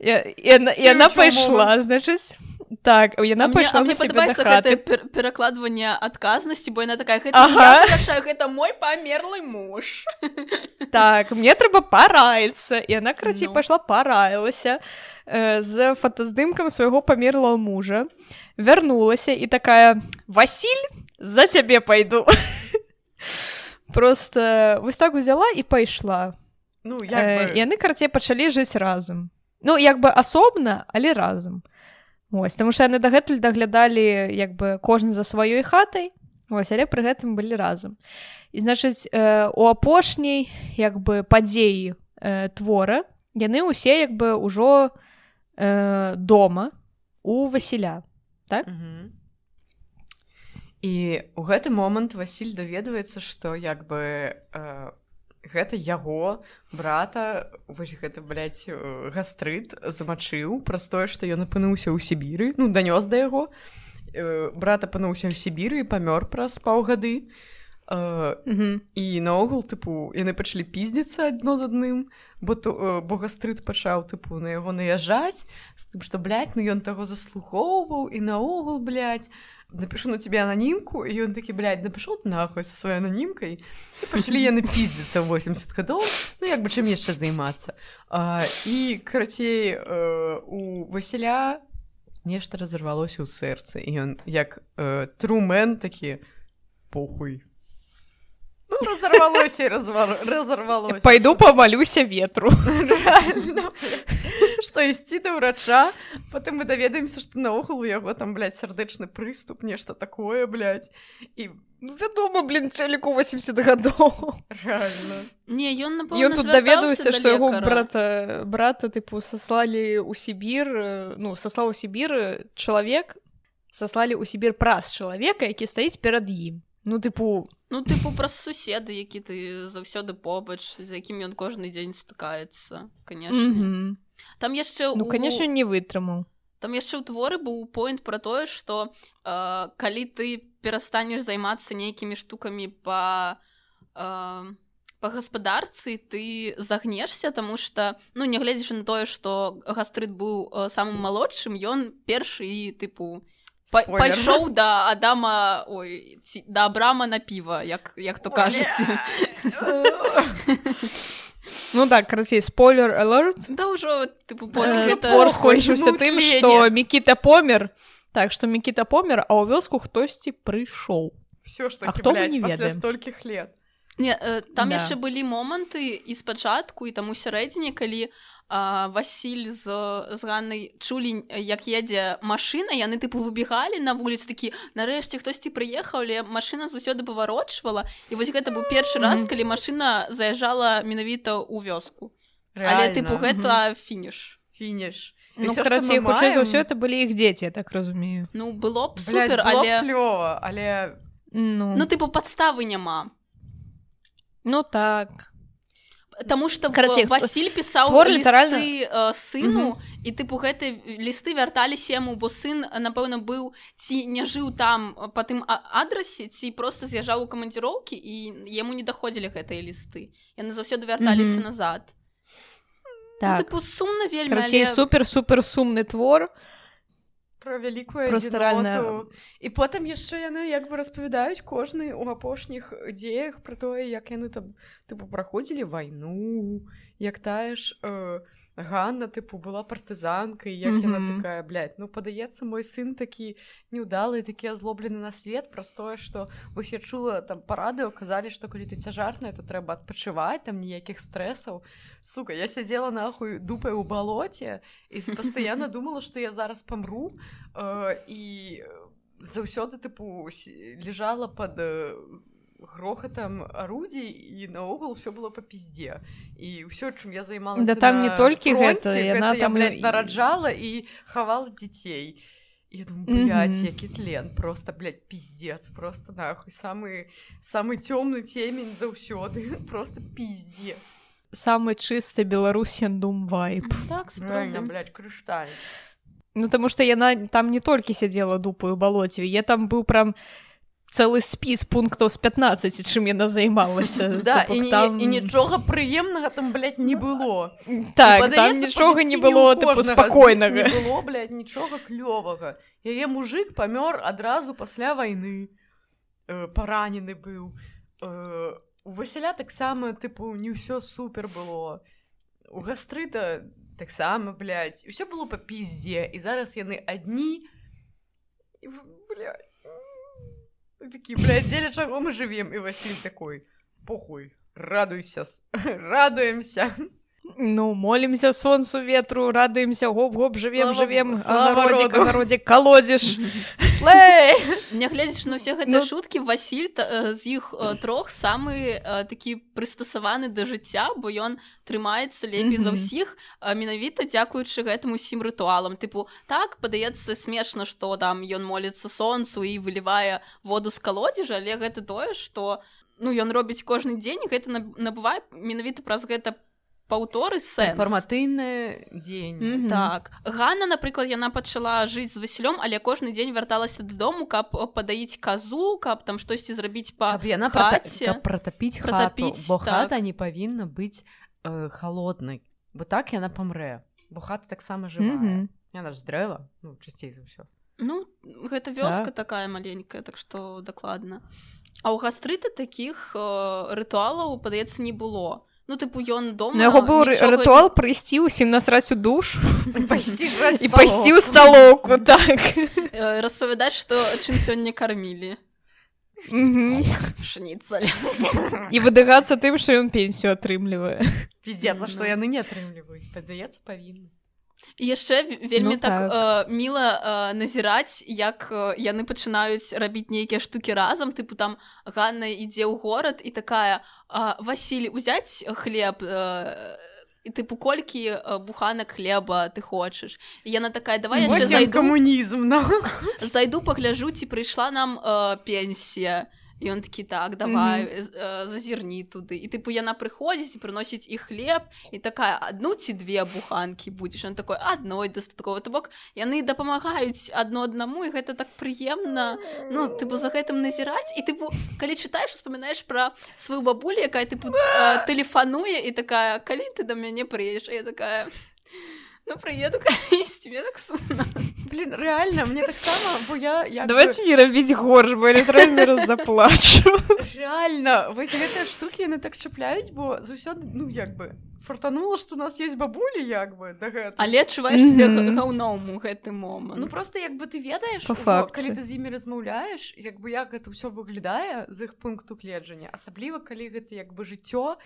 і она пайшла значыць так яна пайшла мне падабаецца перакладванне адказнасці бо яна такая гэта, гэта мой памерлы муж [LAUGHS] так мне трэба параіцца. І яна карацей ну. пайшла параілася э, з фотаздымкам свайго памерлого мужа. Вярнулася і такая Васіль за цябе пайду [LAUGHS] просто вось так узяла і пайшла. Ну як бы... э, яны карцей пачалі жыць разам. Ну як бы асобна але разам ось таму што яны дагэтуль даглядалі як бы кожны за сваёй хатай. Ось але пры гэтым былі разам. І значыць э, у апошняй як бы падзеі э, твора яны ўсе як бы ўжо э, дома у Васіля так? Mm -hmm і у гэты момант Васіль даведваецца што як бы э, гэта яго брата вось гэта блядь, гастрыт замачыў праз тое што ён апынуўся ў сібіры ну данёс да яго. Э, брат апынуўся ў сібіры памёр праз паўгады. э, і наогул тыпу яны пачалі піздзіцца адно з адным бо то бо гастрыт пачаў тыпу на яго наязджаць з тым што блядь, ну ён таго заслухоўваў і наогул блядь, напишу на тебе анонімку і ён такі блядь, напішоў ты нахуй са сваёй анонімкай і пачалі яны піздзіцца 80 гадоў ну як бы чым яшчэ займацца а, і карацей э, у Васіля нешта разарвалося ў сэрцы і ён як э, трумен такі похуй Ну, разорвалося развар... разорвалося пойду помолюся ветру. [LAUGHS] Что ісці да ўрача потым мы даведаемся что наогул у яго там сардэчны прыступ нешта такое блядь. і ну, вядома блин чаліку 80 гадоў не ён ён тут даведаўся что яго брата брата тыпу саслалі у Сібір ну саслаў у Сібір чалавек саслалі ў Сібір праз чалавека які стаіць перад ім Ну тыпу ну тыпу праз суседы які ты заўсёды побач з якім ён кожны дзень стыкаецца конечно mm -hmm. там яшчэ ну конечно у... не вытрымаў там яшчэ ў творы быў поинт про тое что э, калі ты перастанеш займацца нейкімі штукамі по э, па гаспадарцы ты загнешся тому что ну нягледзячы на тое что гастрыт быў э, самым малодшым ён першы і тыпу Спойлер. пайшоў да адама ой ці, да абрама на піва як як то кажуць [LAUGHS] Ну так, карацей, спойлер alert. да ўжо Э, похуй, скончыўся тым, што Мікіта помер. Так што Мікіта помер, а ў вёску хтосьці прыйшоў. Все ж хто не после ведаем? стольких лет. Не, э, там Да. яшчэ былі моманты і спачатку і таму сярэдзіне калі а, Васіль з з ганнай чулі як едзе машына яны тыпу выбегалі на вуліцу такі нарэшце хтосьці прыехаў але машына заўсёды паварочвала і вось гэта быў першы раз калі машына заязджала менавіта ў вёску. Але тыпу гэта фініш. Финиш. И Ну, что карацей, хутчэй за ўсё это былі іх дзеці, я так разумею. ну было б блядь, супер было б але клёво, але... Ну, ну тыпу падставы няма. Ну так. Таму што Карацей, Васіль пісаў твор літаральна- э, сыну і тыпу гэты лісты вярталіся яму бо сын напэўна быў ці не жыў там па тым а- адрасе ці просто з'язджаў у камандзіроўкі і яму не даходзілі гэтыя лісты яны заўсёды вярталіся Мгм. назад ну, Так. тыпу сумна вельмі Карацей, але... супер-супер сумны твор. Про вялікую Просто рэальна- І потым яшчэ яны як бы распавядаюць кожны ў апошніх дзеях пра тое, як яны там тыпу праходзілі вайну, як тая ж э, Ганна тыпу была партызанкай, як яна Мгм. такая блядь, ну падаецца мой сын такі неўдалы, такі азлоблены на свет праз тое, што вось я чула там па радыё казалі, што калі ты цяжарная, то трэба адпачываць там ніякіх стрэсаў. Сука, я сядзела нахуй дупай у балоце і пастаянна [LAUGHS] думала, што я зараз памру э, і заўсёды тыпу лежала под э, грохатам арудзей і наогул все было па пізде і ўсё чым я займалася Да там не толькі фронце, гэта, яна я, там блядь, і- нараджала і хавала дзяцей я думаю, блядь, Мгм. які тлен просто блядь, пиздец просто нахуй самы самы цёмны цемень заўсёды [LAUGHS] просто пиздец Самы чысты беларусен дум вайп. так Реально, сапраўды блядь, крышталь Ну таму што яна там не толькі сядзела дупаю балоце, я там быў прям цэлы спіс пунктаў з 15, чым яна займалася. [LAUGHS] да То і, там... і нічога прыемнага там блядь, не было. Так, І, там падаецца, нічога не было тыпу спакойнага. не было блядь, нічога клёвага яе мужик памёр адразу пасля вайны э, паранены быў э, у Васіля таксама тыпу не ўсё супер было. У гастрыта таксама блядь, усё было па пізде і зараз яны адні блядь, м, такі блядь, дзеля чаго мы жывем і Васіль такой похуй радуйся [LAUGHS] радуемся Ну, молімся сонцу ветру, радуемся, гоп-гоп, жывем, Слава- жывем, слава агародзік, роду. агародзік, колодзіш. Плей! Нягледзячы на ўсе гэтыя Ну- шуткі Васіль та, э, з іх э, трох самы э, такі прыстасаваны да жыцця бо ён трымаецца лепей за ўсіх э, менавіта дзякуючы гэтым усім рытуалам тыпу так падаецца смешна што там ён моліцца сонцу і вылівае воду з калодзежа але гэта тое што ну ён робіць кожны дзень гэта наб- набывае менавіта праз гэта паўторы сэнс. Інфарматыйны дзень. Мгм. Так. Ганна напрыклад яна пачала жыць з Васілём але кожны дзень вярталася дадому каб э, падаіць казу каб там штосьці зрабіць па Каб яна пратапіць Пратапіць, хату, бо так. хата не павінна быць э, халоднай. Бо так яна памрэ. Бо хата таксама жывая. Мгм. яна ж дрэва ну часцей за ўсё. Ну гэта вёска такая маленькая так што дакладна. А ў гастрыта такіх э, рытуалаў падаецца не было Ну тыпу ён дома На яго быў нічога рытуал прыйсці ўсім насраць у душ і пайсці ў сталоўку, так. распавядаць што чым сёння кармілі шніцаль І выдагацца тым, што ён пенсію атрымлівае. пиздец за што Ну. яны не атрымліваюць падаецца павінны яшчэ ве- вельмі Ну, так, так. Э, міла э, назіраць як э, яны пачынаюць рабіць нейкія штукі разам тыпу там Ганна ідзе ў горад і такая э, Васіль узяць хлеб э, і тыпу колькі э, буханак хлеба ты хочаш? І яна такая давай яшчэ зайду камунізм на [LAUGHS] зайду пагляжу ці прыйшла нам э, пенсія он такі так давай mm -hmm. зазірні туды і тыпу яна прыходзіць і прыносіць і хлеб і такая адну ці две буханкі будзеш он такой адной дастаткова то бок яны дапамагаюць адно аднаму і гэта так прыемна ну тыпу за гэтым назіраць і тыпу калі чытаеш успамінаеш пра сваю бабулю якая тыпу тэлефануе і такая калі ты да мяне прыедзеш я такая ну прыеду калісь тебе так сумна блин реально мне так само бо я як давайте не рабіць горш бо раз заплачу. Реально вось гэтыя штуки яны так чапляюць бо заўсёды ну як бы фартанула что у нас есть бабулі як бы да гэта. але адчуваеш себе гаўном у гэты момант. Ну просто як бы ты ведаеш калі ты з імі размаўляеш як бы як гэта ўсё выглядае з іх пункту гледжання асабліва калі гэта як бы жыццё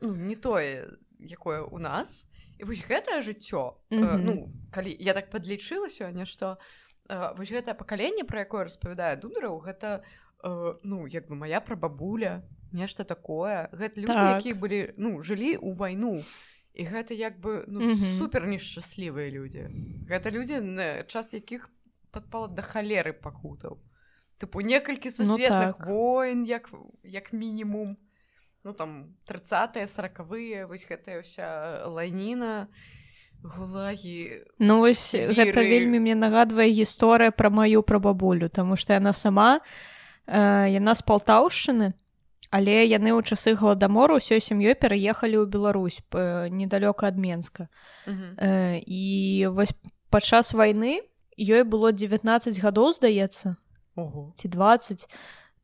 ну, не тое якое у нас вось гэтае жыццё mm -hmm. э, ну калі я так подлічыла сёння что э, вось гэтае пакаленне про якое распавядае дудараў гэта э, ну як бы моя прабабуля нешта такое гэта люди так. якія былі ну жылі ў вайну і гэта як бы ну, mm -hmm. супер нешчаслівыя людзі гэта людзі на час якіх падпала да халеры пакутаў тыпу некалькі сусветных ну, так. войн як як мінімум ну там 30 сороквыя вось гэтая ўся лайніна гулагі ну вось гэта вельмі мне нагадвае гісторыя пра маю прабабулю тому что яна сама э, яна з палтаўшчыны але яны ў часы гладамору ўсёй сям'ёй пераехалі ў Беларусь недалёка ад менска. Э, і вось падчас вайны ёй было 19 гадоў здаецца ці 20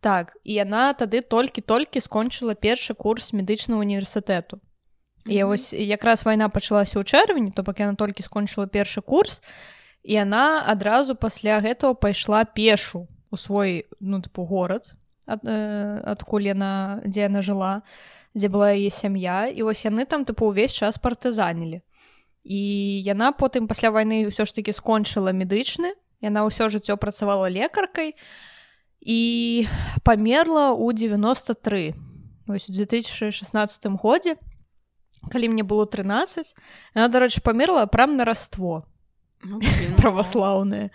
Так і яна тады толькі-толькі скончыла першы курс медычнага універсітэту. І mm -hmm. вось якраз вайна пачалася ў чэрвені, то бок яна толькі скончыла першы курс і яна адразу пасля гэтага пайшла пешу у свой ну тыпу горад ад, э, адкуль яна дзе яна жыла, дзе была яе сям'я і вось яны там тыпу ўвесь час партызанілі. І яна потым пасля вайны ўсё ж такі скончыла медычны, яна ўсё жыццё працавала лекаркай, і памерла ў 93 ось у 2016 годзе калі мне было 13 она дарэчы памерла прям на раство. Ну, [LAUGHS] праваслаўная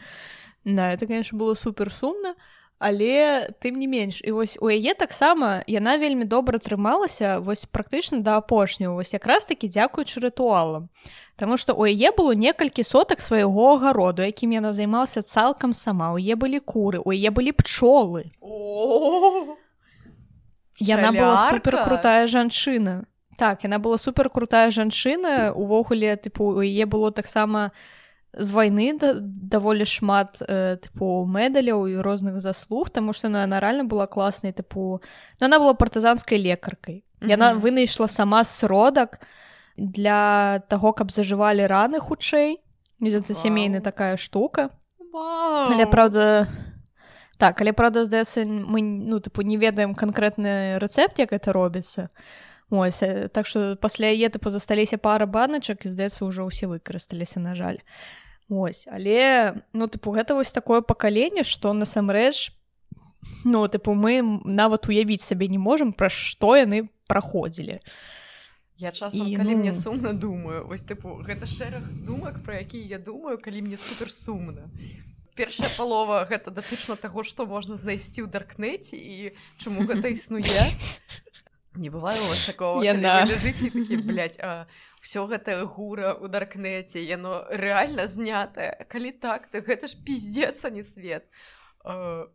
да это конечно было супер сумна але тым не менш і вось у яе таксама яна вельмі добра трымалася вось практычна да апошняго вось якраз такі дзякуючы рытуалам Таму што у яе было некалькі сотак свайго агароду, якім яна займалася цалкам сама. У яе былі куры, у яе былі пчолы. Яна была супер крутая жанчына. Так, яна была супер крутая жанчына. Увогуле тыпу у яе было таксама з вайны да, даволі шмат э, тыпу медаляў і розных заслуг, таму што яна рэальна была класнай тыпу. Но она была партызанскай лекаркай. Яна mm -hmm. вынайшла сама сродак, для таго каб зажывалі раны хутчэй. Это сямейны такая штука. Вау. але правда так але правда здаецца мы ну тыпу не ведаем канкрэтны рэцэпт як это робіцца. Ось так что пасля яе тыпу засталіся пара баначак і здаецца ўжо ўсе выкарысталіся на жаль. Ось але ну тыпу гэта вось такое пакаленне што насамрэч ну тыпу мы нават уявіць сабе не можам пра што яны праходзілі. а Я часам і, калі ну... мне сумна думаю вось тыпу гэта шэраг думак пра які я думаю калі мне супер сумна. Першая палова гэта датычна таго што можна знайсці ў даркнеце і чаму гэта існуе. Не бывае такого жыць все гэта гура у даркнеце яно рэальна знятае. Калі так то гэта ж пиздзецца не свет. А,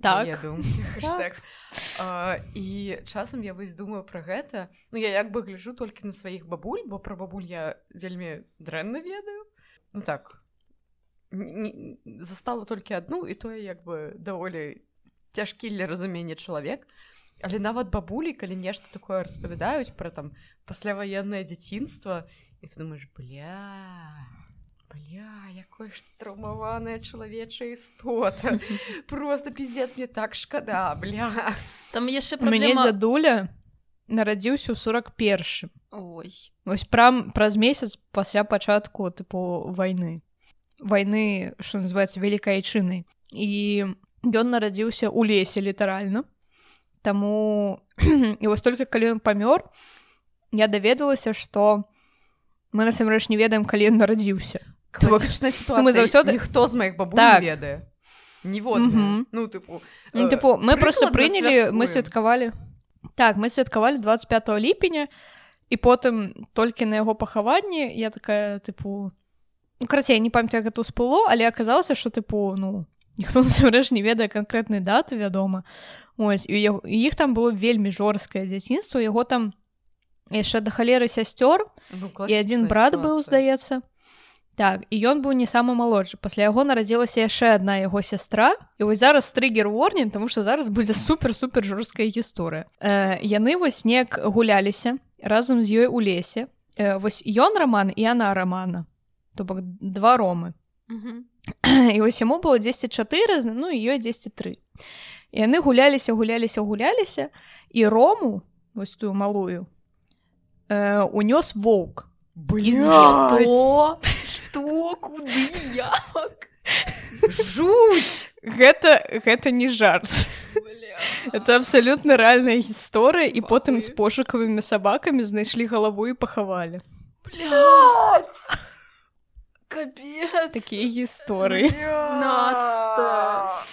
так, [LAUGHS] так. А, і часам я вось думаю пра гэта. Ну я як бы гляжу толькі на сваіх бабуль бо пра бабуль я вельмі дрэнна ведаю. Ну так. Застала толькі адну і тое як бы даволі цяжкі для разумення чалавек. Але нават бабулі калі нешта такое распавядаюць пра там пасляваеннае дзяцінства і ты думаешь бля бля якое ж траўмаваная чалавечая істота. [LAUGHS] Просто пиздец мне так шкада бля. Там яшчэ праблема... дзядуля нарадзіўся ў 41 ой. Вось прям праз месяц пасля пачатку тыпу войны войны что называется вялікай чынай і ён нарадзіўся ў лесе літаральна. Таму [CLEARS THROAT] і вось только калі ён памёр я даведалася что мы насамрэч не ведаем калі ён нарадзіўся класічная ситуация мы заўсёды ніхто з моих бабу так. ведае ніводная Мгм. ну тыпу Ну, э, типу, ми просто ми святкуем. святкували. Так, ми святкували 25 ліпеня, і потім тільки на його похованні я така, типу. Ну, коротше, я не пам'ятаю, це спало, але оказалося, що, типу, ну, ніхто [LAUGHS] насамрэч не ведае конкретної дати, вядома. Ось, і, яго, і їх там було вельмі жорсткае дзяцінство, яго там яшчэ да халеры сясцёр, ну, і адзін брат быў, здаецца. Так, і ён быў не самы малодшы. Пасля яго нарадзілася яшчэ адна яго сястра. І вось зараз трыгер ворнін, таму што зараз будзе супер-супер жорсткая гісторыя. Э, яны вось неяк гуляліся разам з ёй у лесе. Э, вось ён раман і яна рамана. То бок два ромы. Мгм. [CLEARS THROAT] І вось яму было 10-4, ну і ёй 10-3. І яны гуляліся, гуляліся, гуляліся, і рому, вось тую малую, э, унёс воўк. Што? Што? Куды? Як? жуть Гэта, гэта не жарт. Бля. Это абсалютна рэальная гісторыя і потым з пошукавымі сабакамі знайшлі галаву і пахавалі. Блядь. Капец. Такія гісторыі. Наста.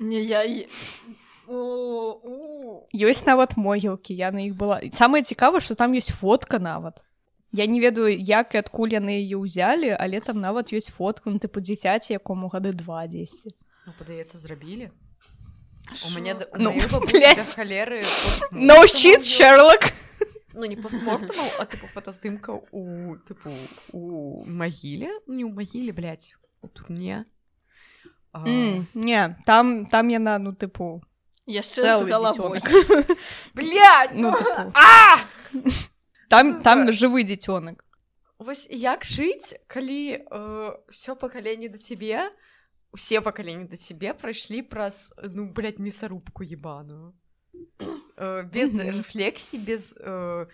Не, я... і- О, у. Ёсць нават могілкі, я на іх была. Самае цікава, што там ёсць фотка нават. Я не ведаю, як і адкуль яны яе ўзялі, але там нават ёсць фотка, ну тыпу дзіцяці, якому гады два дзесьці. ну падаецца зрабілі мяне Ну, халеры No shit, Sherlock! ну не постмортумаў а тыпу фотаздымка у тыпу у магіле Ну, не ў магіле блядь, у турне А, Mm, не, там, там яна, ну тыпу, Яшчэ з галавой. блядь, Ну, тыпу. а Там, там жывы дзіцёнак. Вось як жыць, калі э, пакаленне да цябе, усе пакаленні да цябе прайшлі праз ну блядь, мясарубку ебаную. Э, без Мгм. рэфлексій, без э,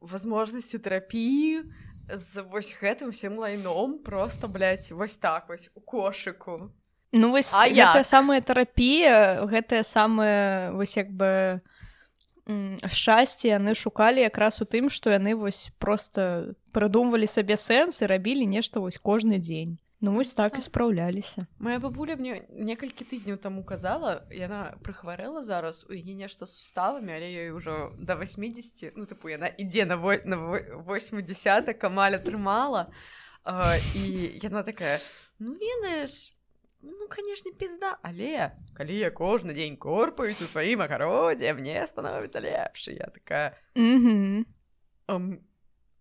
возможнасці тэрапіі, з вось гэтым усім лайном просто блядь, вось так вось у кошыку. Ну вось А гэтая як? самая тэрапія гэтая самая вось як бы шчасце яны шукалі якраз у тым што яны вось просто прыдумвалі сабе сэнс і рабілі нешта вось кожны дзень ну вось так і Так. спраўляліся Моя бабуля мне некалькі тыдняў таму казала, яна прыхварэла зараз у яе нешта з суставамі, але ёй ужо да 80 ну тыпу яна ідзе на во- на во- 80 камаль атрымала а, і яна такая ну ведаеш ну канешне пізда але калі я кожны дзень корпаюсь у сваім агародзе мне становіцца лепш І я такая Мгм. um,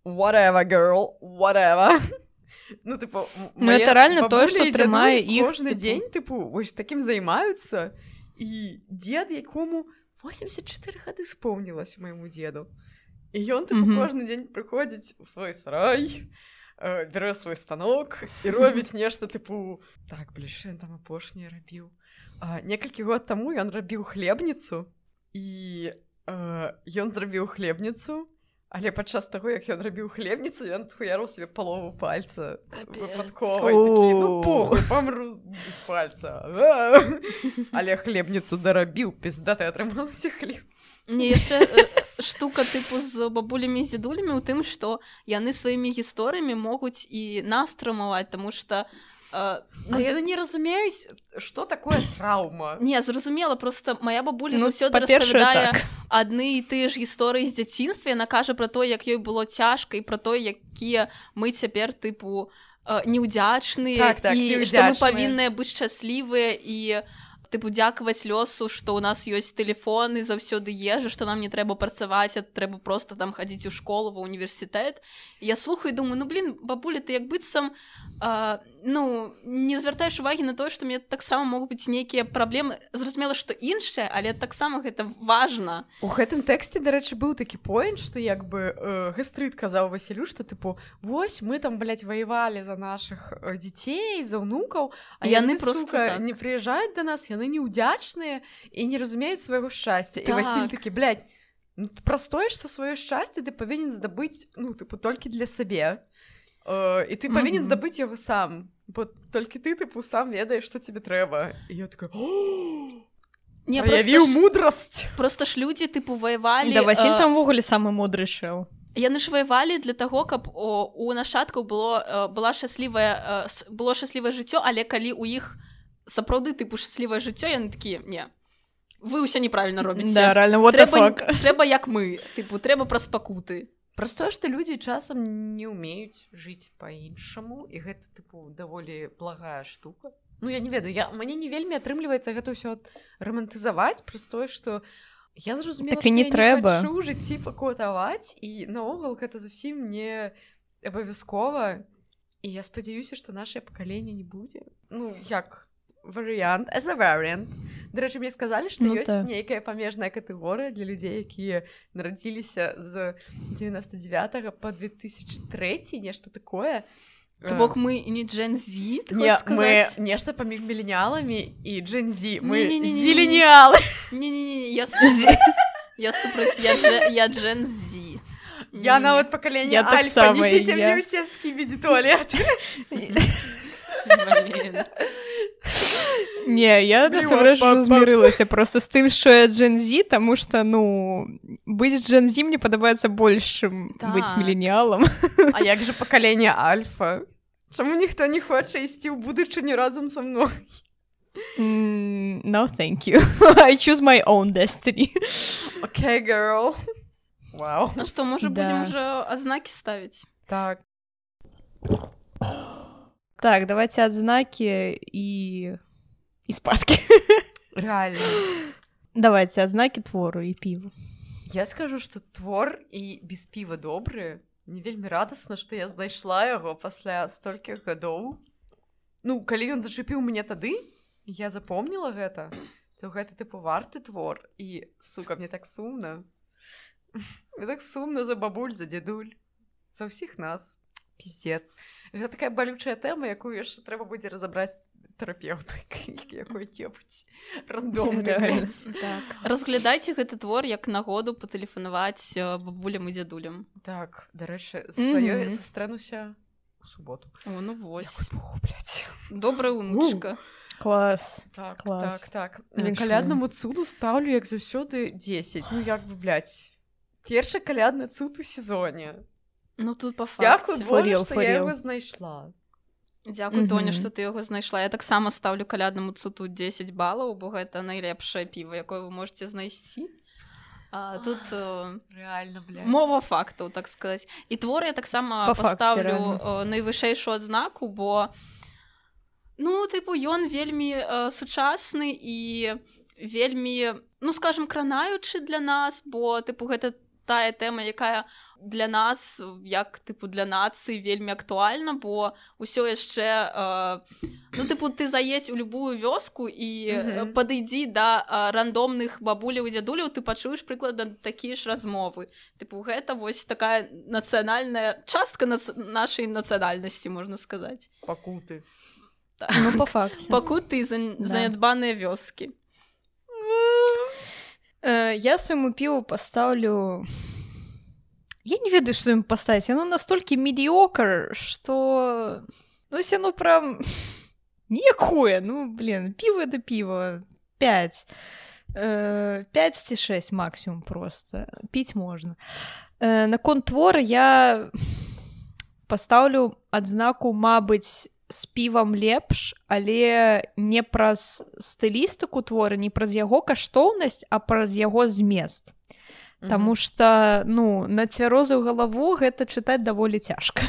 whatever girl whatever [LAUGHS] ну типу Ну, это реально тое, што і трымае іх, кожны типу. дзень типу вось такім займаюцца і дзед якому 84 гады спомнілася майму деду і ён типу, Мгм. кожны дзень прыходзіць у свой сарай э, бярэ свой станок і робіць нешта тыпу так бліжэй там апошняе рабіў а, некалькі год таму ён рабіў хлебніцу і э, ён зрабіў хлебніцу але падчас таго як ён рабіў хлебніцу ён хуяру сабе палову пальца. Такі, ну памру без пальца але хлебніцу дарабіў піздаты атрымалася хлеб Не яшчэ штука тыпу з бабулямі з дзедулямі ў тым што яны сваімі гісторыямі могуць і нас трымаваць таму што э, Ну, яны не разумеюць што такое траўма не зразумела просто моя бабуля Ну, заўсёды па-першае, распавядае так. адны і тыя ж гісторыі з дзяцінства яна кажа пра то як ёй было цяжка і пра то якія мы цяпер тыпу э, неўдзячныя Так, так, і што мы павінныя быць шчаслівыя і тыпу дзякаваць лёсу што ў нас ёсць тэлефоны заўсёды ежа што нам не трэба працаваць а трэба просто там хадзіць у школу ва універсітэт я слухаю думаю ну блин бабуля ты як быццам а, ну не звяртаеш увагі на тое што мне таксама могуць быць нейкія праблемы зразумела што іншае але таксама гэта важна У гэтым тэксце дарэчы быў такі поінт што як бы э, гастрыт казаў Васілю што тыпу вось мы там блядь, ваявалі за наших э, дзяцей за ўнукаў а І яны яны, просто сука, так. не прыязджаюць да нас яны неўдзячныя і не разумеюць свайго шчасця і Так. Васіль такі блядь, ну, ты прастое што сваё шчасце ты павінен здабыць ну тыпу толькі для сабе э, і ты павінен здабыць яго сам. Бо толькі ты тыпу сам ведаеш што тебе трэба я такая не праявіў мудрасць просто ж людзі тыпу ваявалі да Васіль э, там увогуле самы мудры шэл яны ж ваявалі для таго каб о, у нашчадкаў было э, была шчаслівая э, было шчаслівае жыццё але калі у іх сапраўды тыпу шчаслівае жыццё яны такія не вы ўсё неправільна робіце. Да, реально, what the трэба, fuck? трэба як мы тыпу трэба праз пакуты Праз тое, што людзі часам не ўмеюць жыць па-іншаму і гэта тыпу даволі благая штука. Ну я не ведаю я мне не вельмі атрымліваецца гэта ўсё рамантызаваць праз тое, што я зразумела Так і не трэба. хочу жыцці пакутаваць і наогул гэта зусім не абавязкова і я спадзяюся, што нашае пакаленне не будзе. Ну як варыянт as a variant. Дарэчы, мне сказалі, што Ну ёсць так. нейкая памежная катэгорыя для людзей, якія нарадзіліся з 99 по 2003 нешта такое. То бок мы не джензі Не, мы нешта паміж міленіаламі і джэнзі мы зеленіалы не-не-не я супраць. я супраць я, я джензі я нават пакаленне так несіце я. мне ўсе скібідзі туалет Не, я насамрэч змірылася просто з тым, што я джензі, таму што ну быць джензі мне падабаецца больш, чым быць Так. міленіалам. А як жа пакаленне альфа Чаму ніхто не хоча ісці ў будучыню разам са мной Mm, no, thank you. [LAUGHS] I choose my own destiny. Окей, girl Вау А што можа Да. будзем уже адзнакі ставіць так Так, давайте адзнакі і і спадкі. реально Давайте адзнакі твору і піву. Я скажу, што твор і без піва добры. Мне вельмі радасна, што я знайшла яго пасля столькіх гадоў. Ну, калі ён зачапіў мяне тады, я запомніла гэта, то гэта тыпу варты твор і сука мне так сумна. Мне так сумна за бабуль, за дзядуль, за ўсіх нас. Піздец. Гэта такая балючая тэма, якую яшчэ трэба будзе разабраць якой-небудзь рандомнай. Реально. блядь. так разглядайце гэты твор як нагоду патэлефанаваць э, бабулям і дзядулям Так, дарэчы, з сваёй Мгм. сустрэнуся у суботу. О, ну вось Дякую добрая унучка Клас. Так, Клас. так, так. Віншую. Каляднаму цуду стаўлю, як заўсёды 10. Ну як бы, блядь. Першы калядны цуд у сезоне. ну тут па Дзякуй факце. For Боже, real, што for я real. яго знайшла. Дзякуй Тоня што ты яго знайшла я таксама стаўлю каляднаму цуту 10 балаў бо гэта найлепшае піва якое вы можете знайсці а, тут Реально, блядь. мова фактаў так сказаць і твор я таксама факце, паставлю найвышэйшую адзнаку бо ну тыпу ён вельмі э, сучасны і вельмі ну скажем кранаючы для нас бо тыпу гэта тая тэма якая для нас як тыпу для нацыі вельмі актуальна бо ўсё яшчэ э, ну тыпу ты заедзь у любую вёску і Мгм. мгм. падыдзі да э, рандомных бабуляў і дзядуляў ты пачуеш прыкладна такія ж размовы тыпу гэта вось такая нацыянальная частка нац... нашай нацыянальнасці можна сказаць Пакуты. Ну, па факце. пакуты і за... Да. занядбаныя вёскі Э, я свайму піву пастаўлю я не ведаю што ім паставіць яно настолькі медіокр што ну яно прям [LAUGHS] ніякое ну блин піва да піва 5 э, 5 ці 6 максимум просто піць можна э, наконт твора я пастаўлю адзнаку мабыць з півам лепш але не праз стылістыку твора не праз яго каштоўнасць а праз яго змест. Таму што ну на цвярозую галаву гэта чытаць даволі цяжка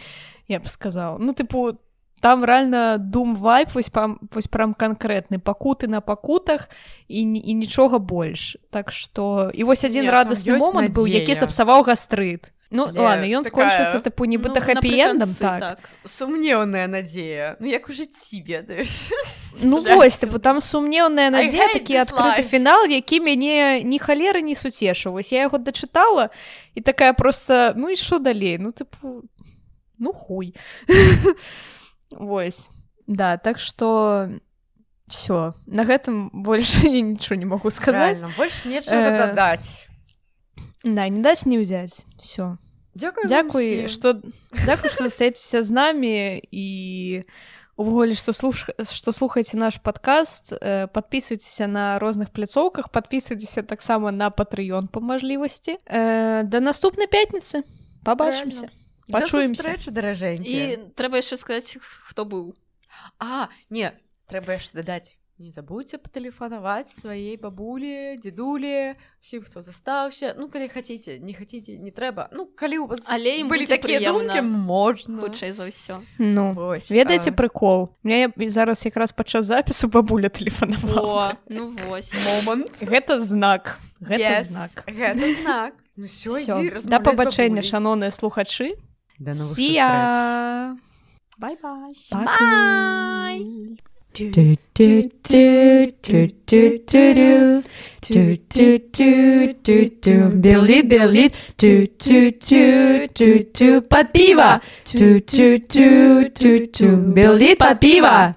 [LAUGHS] я б сказаў ну тыпу там реально дум вайп вось пам вось прям канкрэтны. Пакуты на пакутах і, і нічога больш. Так што і вось адзін радасны момант быў які надзея. сапсаваў гастрыт ну Але ладно ён такая- скончыцца тыпу нібыта Ну, хэппі-эндам напрыканцы, так. Сумнеўная надзея. Ну як у жыцці ведаеш. Ну [LAUGHS] вось тыпу там сумнеўная надзея такі адкрыты фінал які мяне ні халеры не суцешыў вось я яго дачытала і такая просто ну і що далей ну тыпу ну хуй. [LAUGHS] Вось да так что все на гэтым [LAUGHS] больше я нічого не могу сказаць. Реально, больш нечага дадаць. Да не даць не ўзяць все Дзякуй вам Дзякуй что дзякуй што застаецеся з намі і увогуле што слуш... што слухаеце наш падкаст э, подписывайтеся на розных пляцоўках подписывайтеся таксама на патрыён па мажлівасці э, да наступнай пятніцы побачымся пачуемся даражэнькі і трэба яшчэ сказаць хто быў а не трэба яшчэ дадаць не забудьце патэлефанаваць сваей бабулі дзедулі усім хто застаўся ну калі хаце не хаце не трэба ну калі у вас Але ім былі такія думкі можна хутчэй за ўсё Ну Вось, ведаеце а, прыкол мне зараз якраз падчас запісу бабуля [LAUGHS] тэлефанавала ну вось. Момант гэта знак. Гэта Yes, знак. гэта [LAUGHS] знак. Ну все, Всё. ідзі, да пабачэння шаноныя слухачы. Да сія бай-бай. Бай! do do do do do do do do do do do do Billy Billy do do do do do Pativa do do do do do Billy Pativa